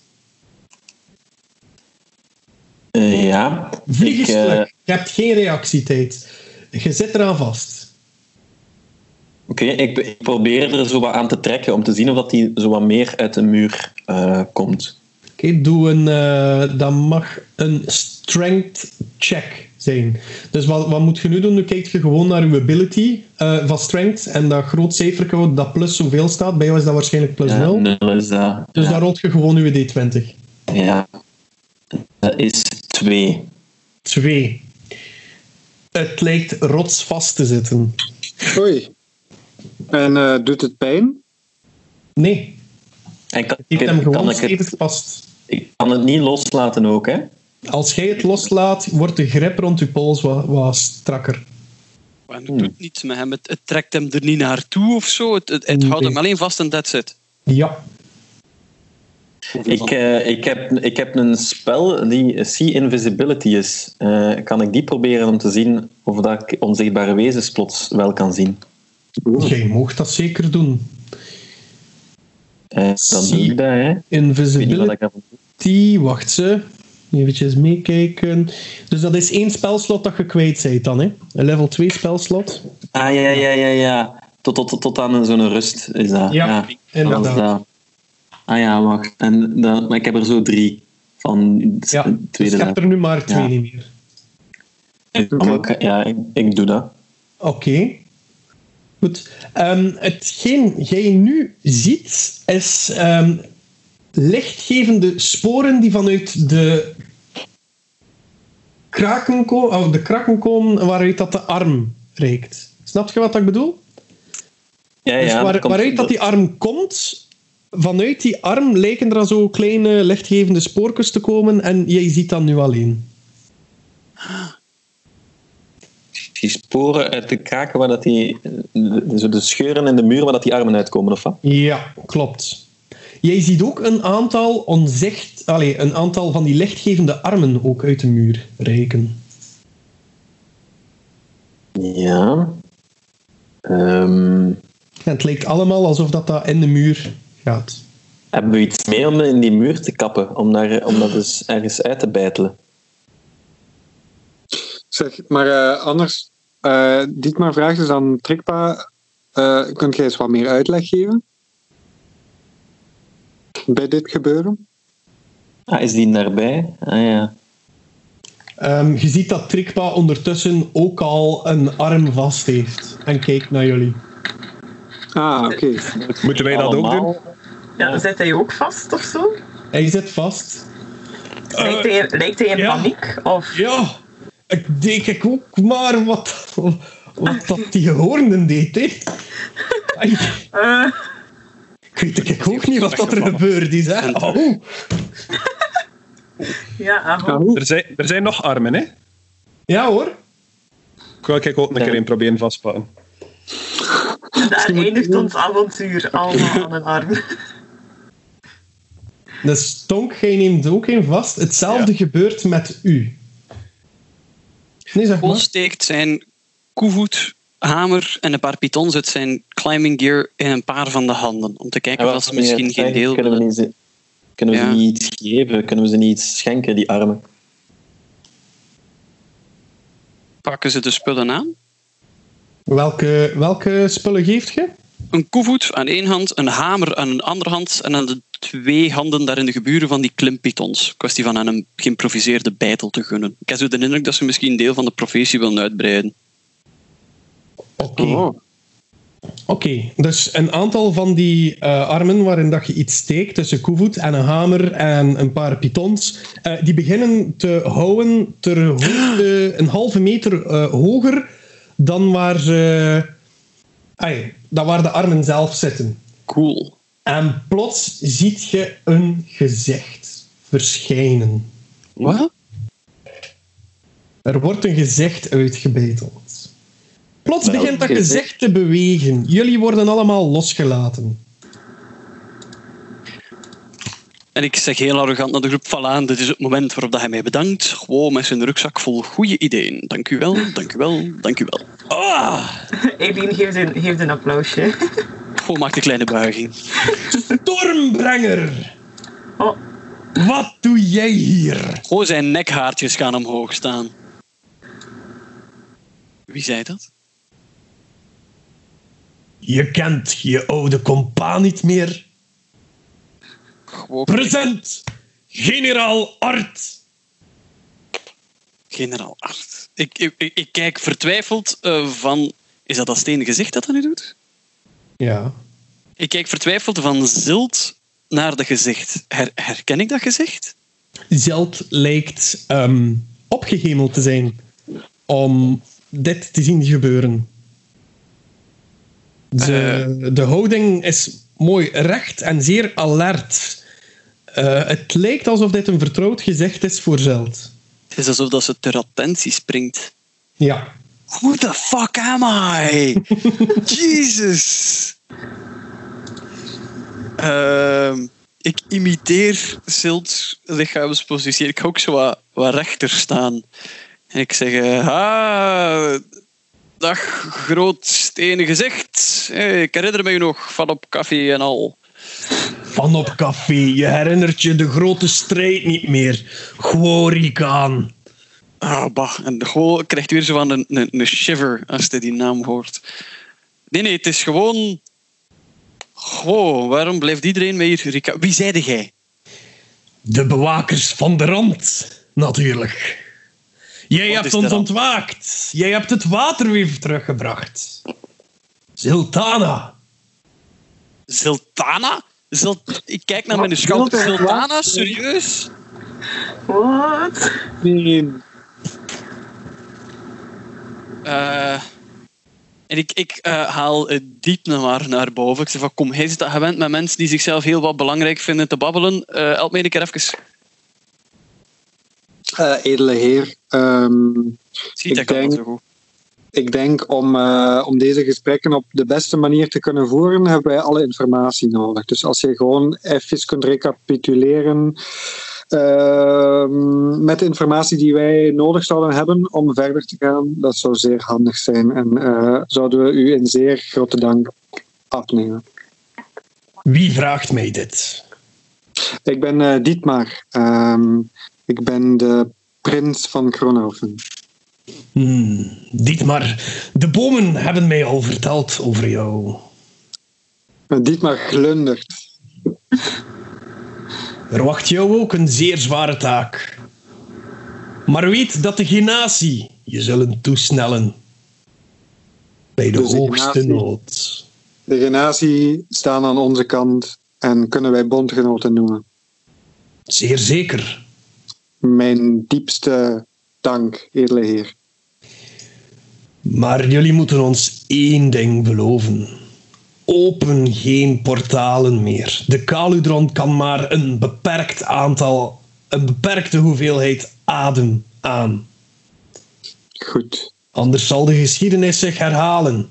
Uh, ja. Vlieg Je hebt geen reactietijd. Je zit eraan vast. Oké, okay, ik, ik, probeer er zo wat aan te trekken om te zien of dat die zo wat meer uit de muur komt. Oké, okay, doe een. dan mag een strength check zijn. Dus wat, wat moet je nu doen? Nu kijkt je gewoon naar je ability uh, van strength en dat groot cijfer dat plus zoveel staat. Bij jou is dat waarschijnlijk plus 0. Ja, 0 is dat. Dus ja. dan rolt je gewoon je D20. Ja. Dat is 2. 2. Het lijkt rotsvast te zitten. Oei. En uh, doet het pijn? Nee. En kan, Het heeft hem kan gewoon ik, stevig het, vast. ik kan het niet loslaten ook, hè? Als jij het loslaat, wordt de grip rond je pols wat, wat strakker. Het doet niets met hem. Het, het, trekt hem er niet naartoe of zo. Het, het, het houdt hem alleen vast en that's it. Ja. Ik, uh, ik, heb, ik heb een spel die See Invisibility is. Uh, kan ik die proberen om te zien of dat ik onzichtbare wezens plots wel kan zien? Oeh. Jij mocht dat zeker doen. Uh, dan doe ik dat, hè. Invisibility, wacht ze. Even meekijken. Dus dat is één spelslot dat je kwijt bent dan, hè? Een level 2 spelslot. Ah, ja, ja, ja, ja. Tot, tot, tot aan zo'n rust is dat. Ja, ja. inderdaad. Dat. Ah ja, wacht. En dat, maar ik heb er zo drie van ja, tweede dus je hebt er nu maar twee ja. niet meer. Okay. Ja, ik, ik, doe dat. Oké. Okay. Goed. Um, hetgeen jij nu ziet, is um, lichtgevende sporen die vanuit de kraken, ko oh, de kraken komen waaruit dat de arm reikt. Snap je wat ik bedoel? Ja, ja. Dus waar, dat waaruit dat die arm komt, vanuit die arm lijken er zo kleine lichtgevende spoortjes te komen en jij ziet dat nu alleen. Die sporen uit de kraken waar dat die, de, de scheuren in de muur waar dat die armen uitkomen, of wat? Ja, klopt. Jij ziet ook een aantal onzicht, allez, een aantal van die lichtgevende armen ook uit de muur reiken. Ja. Um... ja. Het lijkt allemaal alsof dat, dat in de muur gaat. Hebben we iets mee om in die muur te kappen? Om, daar, om dat dus ergens uit te bijtelen? Zeg, maar uh, anders, uh, Dietmar vraagt dus aan Trikpa, uh, kunt jij eens wat meer uitleg geven? Bij dit gebeuren? Ah, is die daarbij? Ah ja. Um, je ziet dat Trikpa ondertussen ook al een arm vast heeft en kijkt naar jullie. Ah, oké. Okay. Moeten wij dat Allemaal? ook doen? Ja, zit hij ook vast of zo? Hij zit vast. Lijkt hij, lijkt hij in ja. paniek? Of? Ja, ik denk ik ook maar wat, wat dat die hoornden deed. Hè. Uh. Ik weet ik ook niet wat dat er gebeurd is. Hè. Oh. Ja, oh. er, zijn, er zijn nog armen, hè? Ja hoor. Ik wil ik ook een keer een proberen vastpakken. Daar eindigt ons avontuur allemaal aan een arm. De stonk, jij neemt ook een vast. Hetzelfde ja. gebeurt met u. Nee, zeg maar. steekt zijn koevoet, hamer en een paar pitons uit zijn climbing gear in een paar van de handen. Om te kijken of ze misschien geen deel kunnen we, niet, kunnen we ja. ze niet iets geven? Kunnen we ze niet iets schenken, die armen? Pakken ze de spullen aan? Welke, welke spullen geeft je? Een koevoet aan één hand, een hamer aan een andere hand en aan de twee handen daar in de geburen van die klimpitons. Kwestie van aan een geïmproviseerde bijtel te gunnen. Ik heb zo de indruk dat ze misschien deel van de professie willen uitbreiden. Oké. Okay. Oh. Oké, okay, dus een aantal van die uh, armen waarin dat je iets steekt, tussen koevoet en een hamer en een paar pitons, uh, die beginnen te houden ter hoogte een halve meter uh, hoger dan waar, ze, ay, dan waar de armen zelf zitten. Cool. En plots ziet je een gezicht verschijnen. Wat? Er wordt een gezicht uitgebeiteld. Plots Wel, begint dat gezicht te bewegen. Jullie worden allemaal losgelaten. En ik zeg heel arrogant naar de groep Valaan, dit is het moment waarop hij mij bedankt. Gewoon met zijn rugzak vol goede ideeën. Dank u wel, dank u wel, dank u wel. Ah! Eline geeft een, geeft een applausje. Gewoon maakt een kleine buiging. Stormbrenger! Oh. Wat doe jij hier? Gewoon zijn nekhaartjes gaan omhoog staan. Wie zei dat? Je kent je oude compa niet meer. Gewoon Present, generaal Art. Generaal Art. Ik, ik, ik, ik kijk vertwijfeld eh, van... Is dat dat stenen gezicht dat dat nu doet? Ja. Ik kijk vertwijfeld van zilt naar de gezicht. Her, herken ik dat gezicht? Zeld lijkt ehm, opgehemeld te zijn om dit te zien gebeuren. De, de houding is mooi recht en zeer alert. Eh, het lijkt alsof dit een vertrouwd gezicht is voor Zeld. Het is alsof dat ze ter attentie springt. Ja. Who the fuck am I? Jesus. Ehm, ik imiteer Silt lichaamspositie. Ik ga ook zo wat, wat rechter staan. En ik zeg, eh, ah, dag groot stenen gezicht. Ik herinner me nog van op koffie en al. Van op café, je herinnert je de grote strijd niet meer. Gworikaan. Ah, bah. En de krijgt weer zo van een, een, een shiver als hij die naam hoort. Nee, nee, het is gewoon... Goh, waarom blijft iedereen mij hier... Wie zeide jij? De bewakers van de rand, natuurlijk. Jij Wat hebt ons ontwaakt. Jij hebt het water weer teruggebracht. Ziltana. Ziltana? Zilt... Ik kijk naar mijn schat. Wat? Ziltana? Serieus? Wat? Nee, Eh, en ik, ik eh, haal het diep naar, maar naar boven. Ik zeg van, kom, hij is dat gewend met mensen die zichzelf heel wat belangrijk vinden te babbelen. Eh help mij een keer even. eh, edele heer. Ehm, Ziet Ik dat kan denk- wel zo goed. ik denk om, eh, om deze gesprekken op de beste manier te kunnen voeren, hebben wij alle informatie nodig. Dus als je gewoon even kunt recapituleren ehm, met de informatie die wij nodig zouden hebben om verder te gaan, dat zou zeer handig zijn. En eh, zouden we u in zeer grote dank afnemen. Wie vraagt mij dit? Ik ben eh, Dietmar. Ehm, ik ben de prins van Kronhoven. Hmm, Dietmar, de bomen hebben mij al verteld over jou. Dietmar glundert. Er wacht jou ook een zeer zware taak. Maar weet dat de genatie je zullen toesnellen. Bij de Dus hoogste nood. De genatie staan aan onze kant en kunnen wij bondgenoten noemen. Zeer zeker. Mijn diepste dank, edele heer. Maar jullie moeten ons één ding beloven. Open geen portalen meer. De Kaludron kan maar een beperkt aantal, een beperkte hoeveelheid adem aan. Goed. Anders zal de geschiedenis zich herhalen.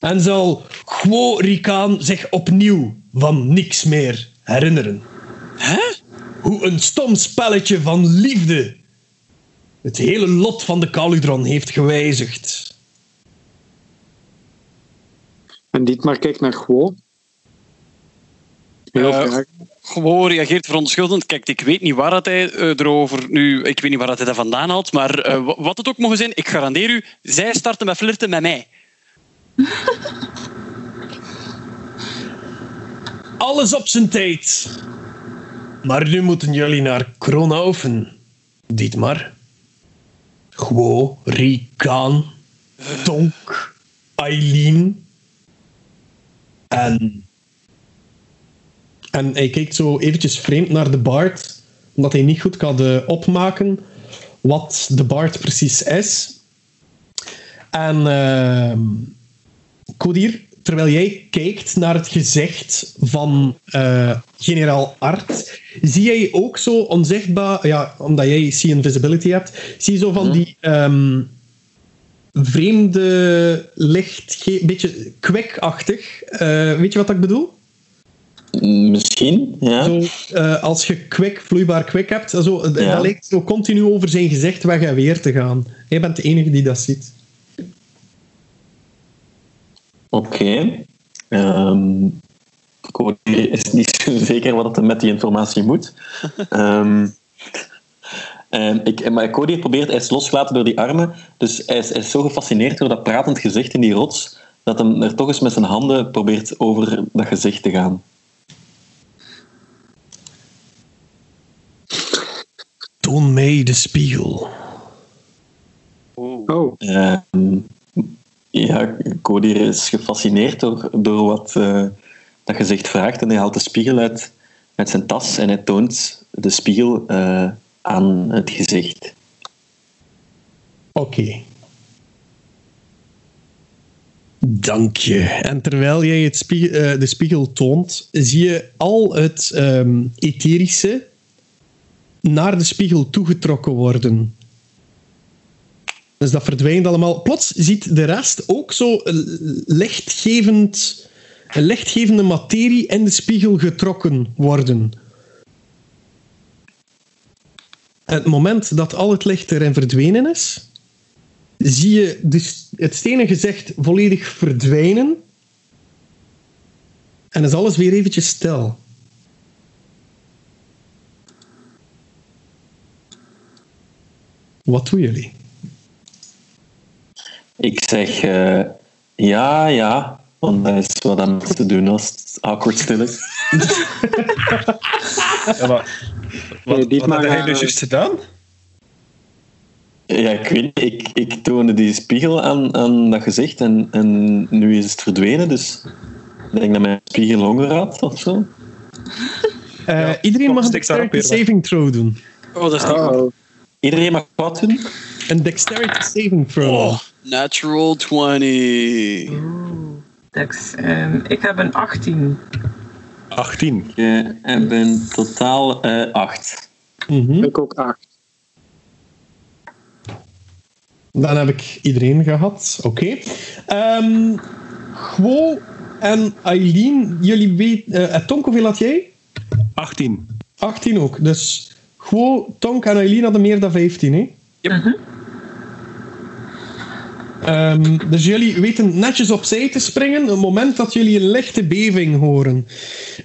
En zal Gworikaan zich opnieuw van niks meer herinneren. Hè? Hoe een stom spelletje van liefde het hele lot van de Kaludron heeft gewijzigd. En Dietmar kijkt naar Gwo. Heel graag. Gewoon reageert verontschuldend. Kijk, ik weet niet waar dat hij eh, erover nu... Ik weet niet waar dat hij dat vandaan haalt, maar eh, wa- wat het ook mogen zijn, ik garandeer u, zij starten met flirten met mij. Alles op zijn tijd. Maar nu moeten jullie naar Kronhoven. Dietmar. Gwo, Rikaan, Tonk, Eileen. En... En hij kijkt zo eventjes vreemd naar de Bard, omdat hij niet goed kan eh, opmaken wat de Bard precies is. En... Kodir, terwijl jij kijkt naar het gezicht van eh, generaal Art, zie jij ook zo onzichtbaar, ja, omdat jij See Invisibility hebt, zie je zo van die ehm, vreemde licht, een beetje kwikachtig. Eh, weet je wat ik bedoel? Misschien, ja. Zo, eh, als je kwik, vloeibaar kwik hebt, zo, Ja. dat lijkt zo continu over zijn gezicht weg en weer te gaan. Jij bent de enige die dat ziet. Oké. Ehm, Cody is niet zo zeker wat er met die informatie moet. Ehm, en ik, maar Cody probeert, hij is losgelaten door die armen, dus hij is, hij is zo gefascineerd door dat pratend gezicht in die rots, dat hij er toch eens met zijn handen probeert over dat gezicht te gaan. Toon mij de spiegel. Oh, Ehm, ja, Cody is gefascineerd door, door wat eh, dat gezicht vraagt en hij haalt de spiegel uit, uit zijn tas en hij toont de spiegel eh, aan het gezicht. Oké. Dank je. En terwijl jij het spie- eh, de spiegel toont, zie je al het ehm, etherische naar de spiegel toegetrokken worden. Dus dat verdwijnt allemaal. Plots ziet de rest ook zo eh, lichtgevend, een lichtgevende materie in de spiegel getrokken worden. Het moment dat al het licht erin verdwenen is, zie je dus het stenen gezicht volledig verdwijnen. En is alles weer eventjes stil. Wat doen jullie? Ik zeg eh, ja, ja, want dat is wat aan te doen als het awkward stil is. Ja, maar, wat, Nee, dit wat maar, had hij eh, dus juist gedaan? Ja, ik weet niet, ik, ik toonde die spiegel aan, aan dat gezicht en, en nu is het verdwenen, dus ik denk dat mijn spiegel honger had of zo. Eh, Ja, iedereen mag een dexterity saving throw doen. Oh, dat is niet oh. Iedereen mag wat doen? Een dexterity saving throw. Oh, natural 20. Dex, ehm, ik heb een 18. 18. Je hebt in totaal eh, acht. Mhm. ik ook acht. Dan heb ik iedereen gehad. Oké. Ehm Gwo en Eileen, jullie weten... eh Tonk, hoeveel had jij? 18. 18 ook. Dus Gwo, Tonk en Eileen hadden meer dan 15, hè? Yep. Ehm, dus jullie weten netjes opzij te springen op het moment dat jullie een lichte beving horen.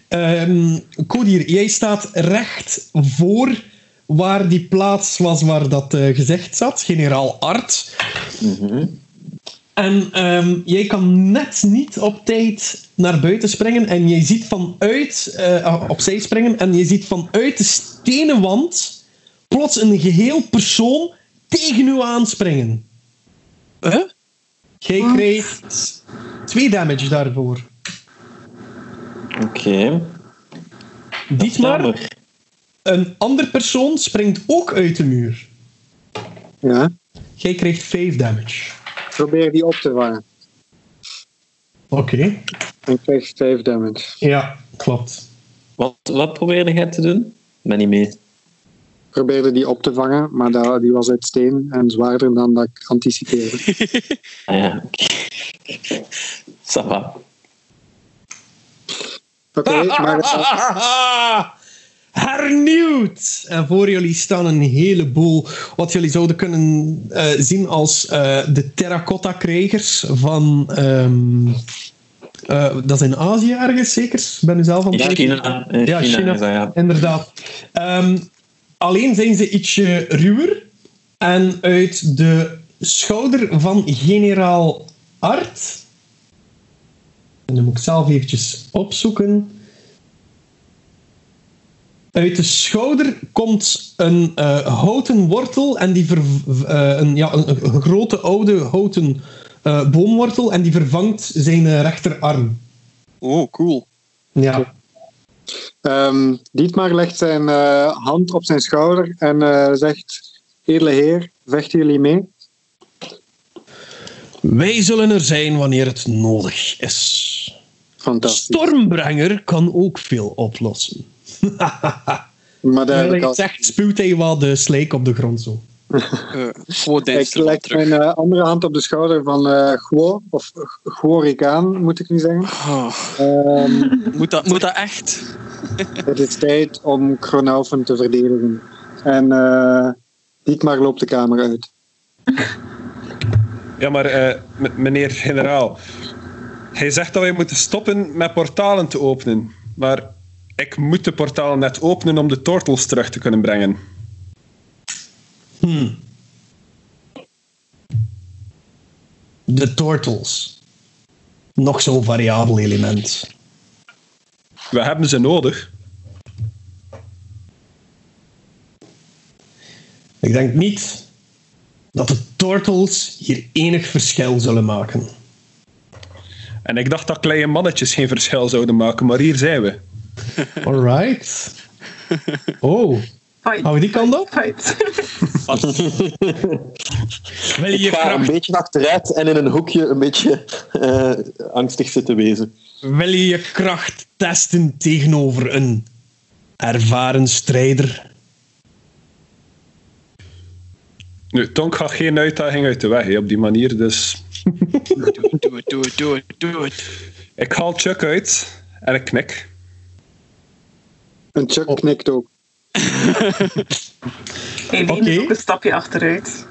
Ehm Kodir, jij staat recht voor waar die plaats was waar dat eh, gezicht zat, generaal Art. En ehm, jij kan net niet op tijd naar buiten springen en je ziet vanuit, eh, opzij springen en je ziet vanuit de stenen wand plots een geheel persoon tegen u aanspringen. Huh? Jij krijgt twee damage daarvoor. Oké. Dietmar, Jammer. een ander persoon springt ook uit de muur. Ja. Jij krijgt vijf damage. Probeer die op te vangen. Oké. En krijg 5 damage. Ja, klopt. Wat, wat probeerde jij te doen? Ik ben niet mee. Probeerde die op te vangen, maar dat, die was uit steen en zwaarder dan dat ik anticipeerde. Ah ja, oké. Oké, maar Hernieuwd! En voor jullie staan een heleboel wat jullie zouden kunnen eh, zien als eh, de terracotta-krijgers van. ehm, eh, dat is in Azië ergens, zeker? Ik ben u zelf aan het. China. In Ja, China, China. ja. Inderdaad. Ehm, alleen zijn ze ietsje ruwer. En uit de schouder van generaal Art. En dan moet ik zelf eventjes opzoeken. Uit de schouder komt een eh, houten wortel en die ver, eh, een, ja, een, een grote oude houten eh, boomwortel en die vervangt zijn rechterarm. Oh, cool. Ja. Ehm, Dietmar legt zijn eh, hand op zijn schouder en eh, zegt: Edele heer, vechten jullie mee? Wij zullen er zijn wanneer het nodig is. Fantastisch. Stormbrenger kan ook veel oplossen. Maar ik hij zegt, spuwt hij wat de slijk op de grond zo. Uh, Ik Deinster leg terug. mijn eh, andere hand op de schouder van eh Gwo, of Gworikaan moet ik nu zeggen. Oh, Ehm, moet, dat, moet dat echt? het is tijd om Kronaufen te verdedigen. En eh Dietmar loopt de kamer uit. Ja, maar eh, meneer generaal, hij zegt dat wij moeten stoppen met portalen te openen. Maar ik moet de portalen net openen om de turtles terug te kunnen brengen. Hmm. De turtles. Nog zo'n variabel element. We hebben ze nodig. Ik denk niet dat de Turtles hier enig verschil zullen maken. En ik dacht dat kleine mannetjes geen verschil zouden maken, maar hier zijn we. Alright. Oh, Fight. gaan we die kant op? Fight. Wil je Ik ga een beetje achteruit en in een hoekje een beetje eh, angstig zitten wezen. wil je, je kracht testen tegenover een ervaren strijder? Nu, Tonk gaat geen uitdaging uit de weg hè, op die manier, dus Doe het, doe het, doe het, doe het, doe het. ik haal Chuck uit en ik knik. En Chuck knikt ook. Eline Oké. is ook een stapje achteruit.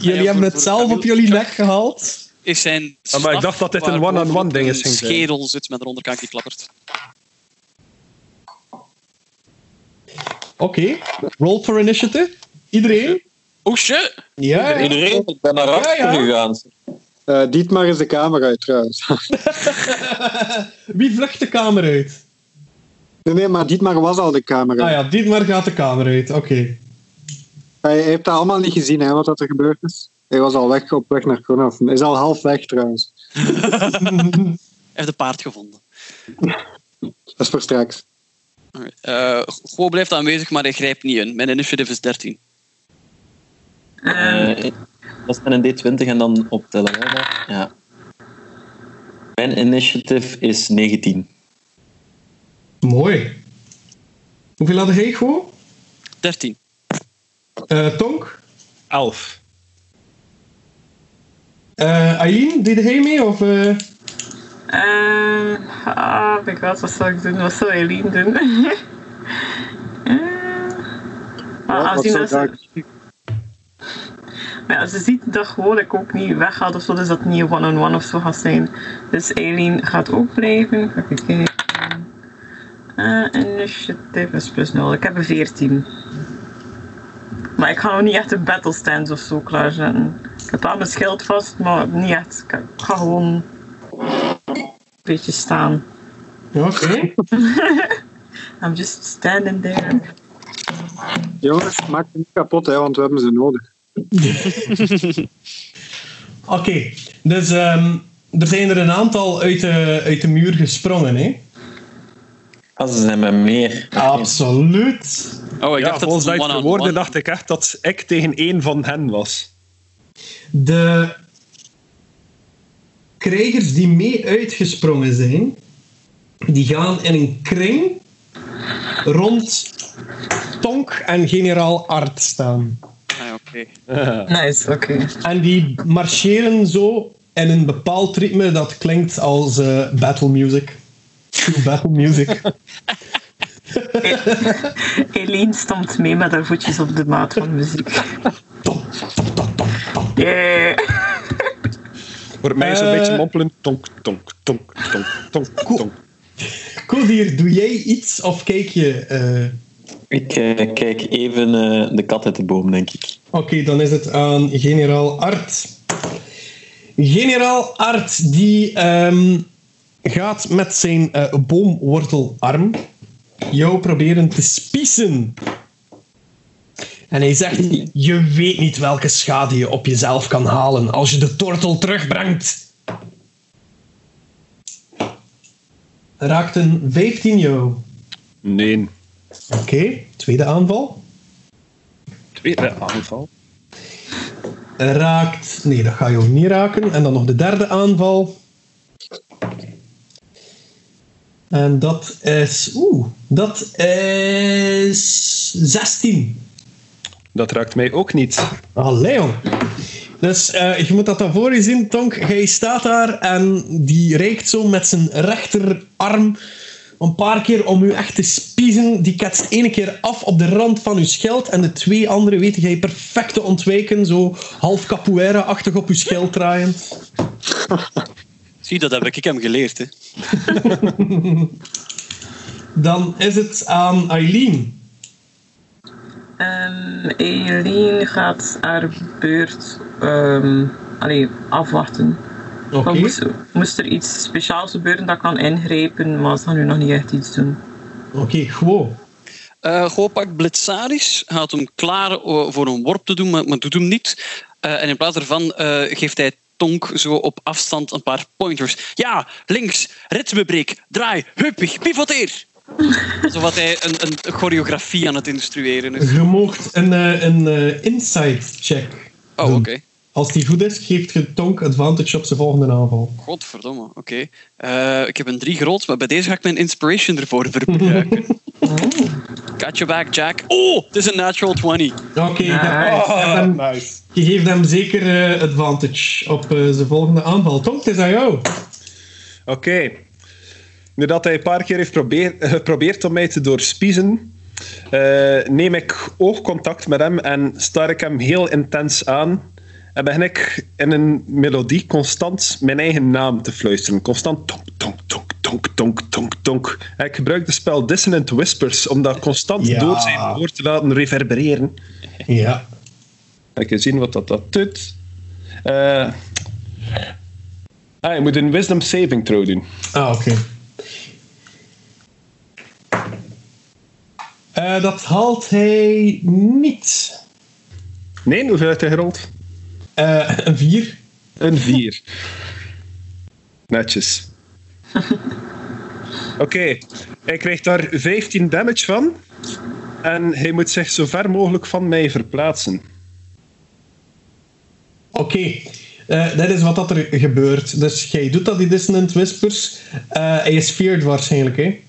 Jullie ja, hebben het zelf op jullie nek gehaald. Is zijn Ah, maar ik dacht dat dit een one-on-one ding een is, zijn. schedel zit met een onderkant die klappert. Oké, roll for initiative. Iedereen? Oh shit! Ja. Iedereen, ik ben naar achter Ja, ja. gegaan. Eh Dietmar is de kamer uit trouwens. Wie vlucht de kamer uit? Nee, nee, maar Dietmar was al de kamer Ah ja, Dietmar gaat de kamer uit. Oké. Hij heeft dat allemaal niet gezien, hè, wat dat er gebeurd is. Hij was al weg op weg naar Konaf. Hij is al half weg trouwens. Hij heeft een paard gevonden. Dat is voor straks. Eh, Go blijft aanwezig, maar hij grijpt niet in. Mijn initiative is 13. Ehm, Eh, dat is een D20 en dan optellen. Hè, daar. ja. Mijn initiative is 19. Mooi. Hoeveel had hij gewoon? 13. Eh Tonk? Elf. Eh Aileen, deed hij mee? Of, eh? ehm, ah, ik weet wat zou ik doen? Wat zou Eline doen? Eh, Ja, zou dat ze, ik- maar ja, ze ziet dat gewoon ik ook niet weggaat of zo, dus dat het niet one-on-one of zo gaat zijn. Dus Eileen gaat ook blijven. Even kijken. Eh, initiative is plus 0. Ik heb een 14. Maar ik ga nog niet echt een battle stance of zo klaarzetten. Ik heb wel mijn schild vast, maar niet echt. Ik ik ga gewoon een beetje staan. Oké. I'm just standing there. Jongens, maak het niet kapot, hè, want we hebben ze nodig. Oké, dus ehm, er zijn er een aantal uit de, uit de muur gesprongen, hè? Ah, ze zijn met meer. Absoluut. Oh, ik ja, dacht dat volgens verwoordde one-on-one... dacht ik echt dat ik tegen één van hen was. De krijgers die mee uitgesprongen zijn, die gaan in een kring rond Tonk en generaal Art staan. Ah, oké. Nice, oké. En die marcheren zo in een bepaald ritme dat klinkt als eh, battle music. True battle music. Eileen stampt mee met haar voetjes op de maat van muziek. Tom, tom, tom, tom, tom. Yeah. Voor mij is het een Eh. beetje mompelen. Tonk, tonk, tonk, tonk, tonk, tonk. Kodir, doe jij iets of kijk je... eh, Ik eh, kijk even eh, de kat uit de boom, denk ik. Oké, dan is het aan generaal Art. Generaal Art, die ehm, gaat met zijn eh, boomwortelarm jou proberen te spiezen. En hij zegt, je weet niet welke schade je op jezelf kan halen als je de tortel terugbrengt. Raakt een 15 jou. Nee. Oké, tweede aanval. Tweede aanval. raakt. Nee, dat gaat jou niet raken. En dan nog de derde aanval. En dat is. Oeh, dat is. 16. Dat raakt mij ook niet. Ah, Leon. Dus eh, je moet dat dan voor je zien, Tonk. Hij staat daar en die reikt zo met zijn rechterarm een paar keer om u echt te spiezen. Die ketst ene keer af op de rand van uw schild en de twee andere weet jij perfect te ontwijken. Zo half capoeira-achtig op uw schild draaiend. Zie, dat heb ik hem geleerd. Hè. Dan is het aan Eileen. Ehm Eileen gaat haar beurt ehm, allee, afwachten. Oké. Maar Moest, moest er iets speciaals gebeuren dat kan ingrijpen, maar ze gaan nu nog niet echt iets doen. Oké, gewoon. Uh, Gopak Blitzaris gaat hem klaar voor een worp te doen, maar, maar doet hem niet. Uh, en in plaats daarvan uh, geeft hij Zo op afstand een paar pointers. Ja, links, ritmebreek, draai, huppig, pivoteer. Alsof hij een, een choreografie aan het instrueren is. Je moogt een, een, een inside check. Oh, oké. Okay. Als die goed is, geeft je Tonk advantage op zijn volgende aanval. Godverdomme, oké. Okay. Uh, ik heb een drie groot, maar bij deze ga ik mijn inspiration ervoor gebruiken. Got your back, Jack. Oh, het is een natural 20. Oké, okay, nice. oh, nice. je geeft hem zeker uh, advantage op uh, zijn volgende aanval. Tonk, het is aan jou. Oké. Okay. Nu dat hij een paar keer heeft geprobeerd om mij te doorspiezen, neem ik oogcontact met hem en star ik hem heel intens aan en begin ik in een melodie constant mijn eigen naam te fluisteren. Constant tonk, tonk, tonk, tonk, tonk, tonk, tonk. En ik gebruik de spel Dissonant Whispers om dat constant door zijn woord te laten reverbereren. Ja. En je zien wat dat, dat doet. Uh, ah, je moet een Wisdom Saving Throw doen. Ah, oké. Okay. Uh, eh, dat haalt hij niet. Nee, hoeveel heeft hij gerold? Uh, een 4. Een 4. Netjes. Oké, okay. hij krijgt daar 15 damage van. En hij moet zich zo ver mogelijk van mij verplaatsen. Oké, okay. uh, eh, dat is wat dat er gebeurt. Dus jij doet dat, die Dissonant Whispers. Uh, hij is feared waarschijnlijk, hè?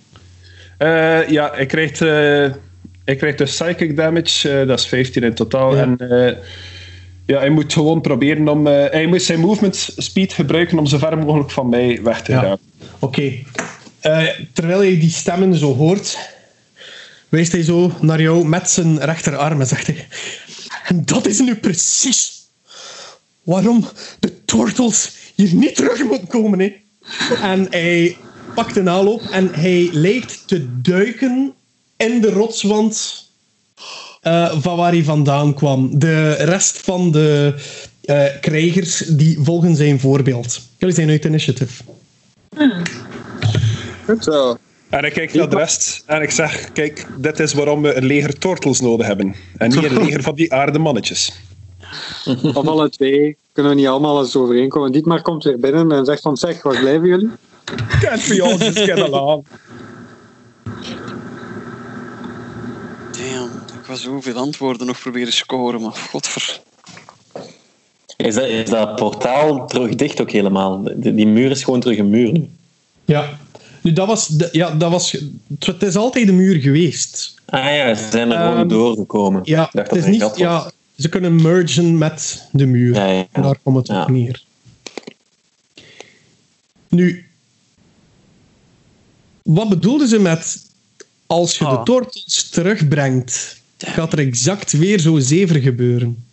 Uh, ja, hij krijgt, hij krijgt dus psychic damage. dat is 15 in totaal. Ja. En ja, hij moet gewoon proberen om... Uh, hij moet zijn movement speed gebruiken om zo ver mogelijk van mij weg te gaan. Oké. Okay. Uh, eh, terwijl hij die stemmen zo hoort, wijst hij zo naar jou met zijn rechterarm en zegt hij... En dat is nu precies waarom de tortels hier niet terug moeten komen. Hè. En hij pakt een aanloop en hij lijkt te duiken in de rotswand uh, van waar hij vandaan kwam. De rest van de uh, krijgers die volgen zijn voorbeeld. Jullie zijn uit initiative. Hmm. Goed zo. En ik kijk naar de rest en ik zeg: Kijk, dit is waarom we een leger tortels nodig hebben. En niet een leger van die aardemannetjes. Of alle twee kunnen we niet allemaal eens overeenkomen. Dietmar komt weer binnen en zegt: van, Zeg, waar blijven jullie? Can't we all just get along? Ga zoveel antwoorden nog proberen scoren, maar godver... Is dat, is dat portaal terug dicht ook helemaal? Die, die muur is gewoon terug een muur nu. Ja. Nu, dat was, de, ja, dat was... Het is altijd een muur geweest. Ah ja, ze zijn er um, gewoon ehm, doorgekomen. Ja, het is niet... Ja, ze kunnen mergen met de muur. Ja, ja, Daar komt het op neer. Nu... Wat bedoelden ze met... Als je de ah. tortels terugbrengt gaat er exact weer zo zever gebeuren.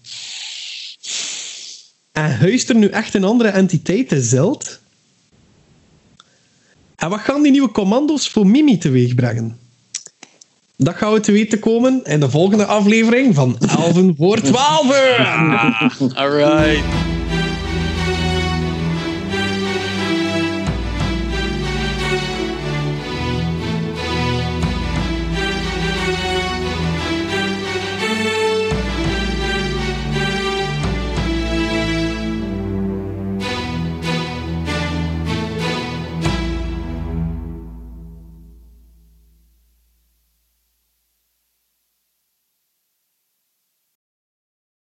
En huist er nu echt een andere entiteit, de Zeld? En wat gaan die nieuwe commando's voor Mimi teweeg brengen? Dat gaan we te weten komen in de volgende aflevering van Elven voor 12. Alright.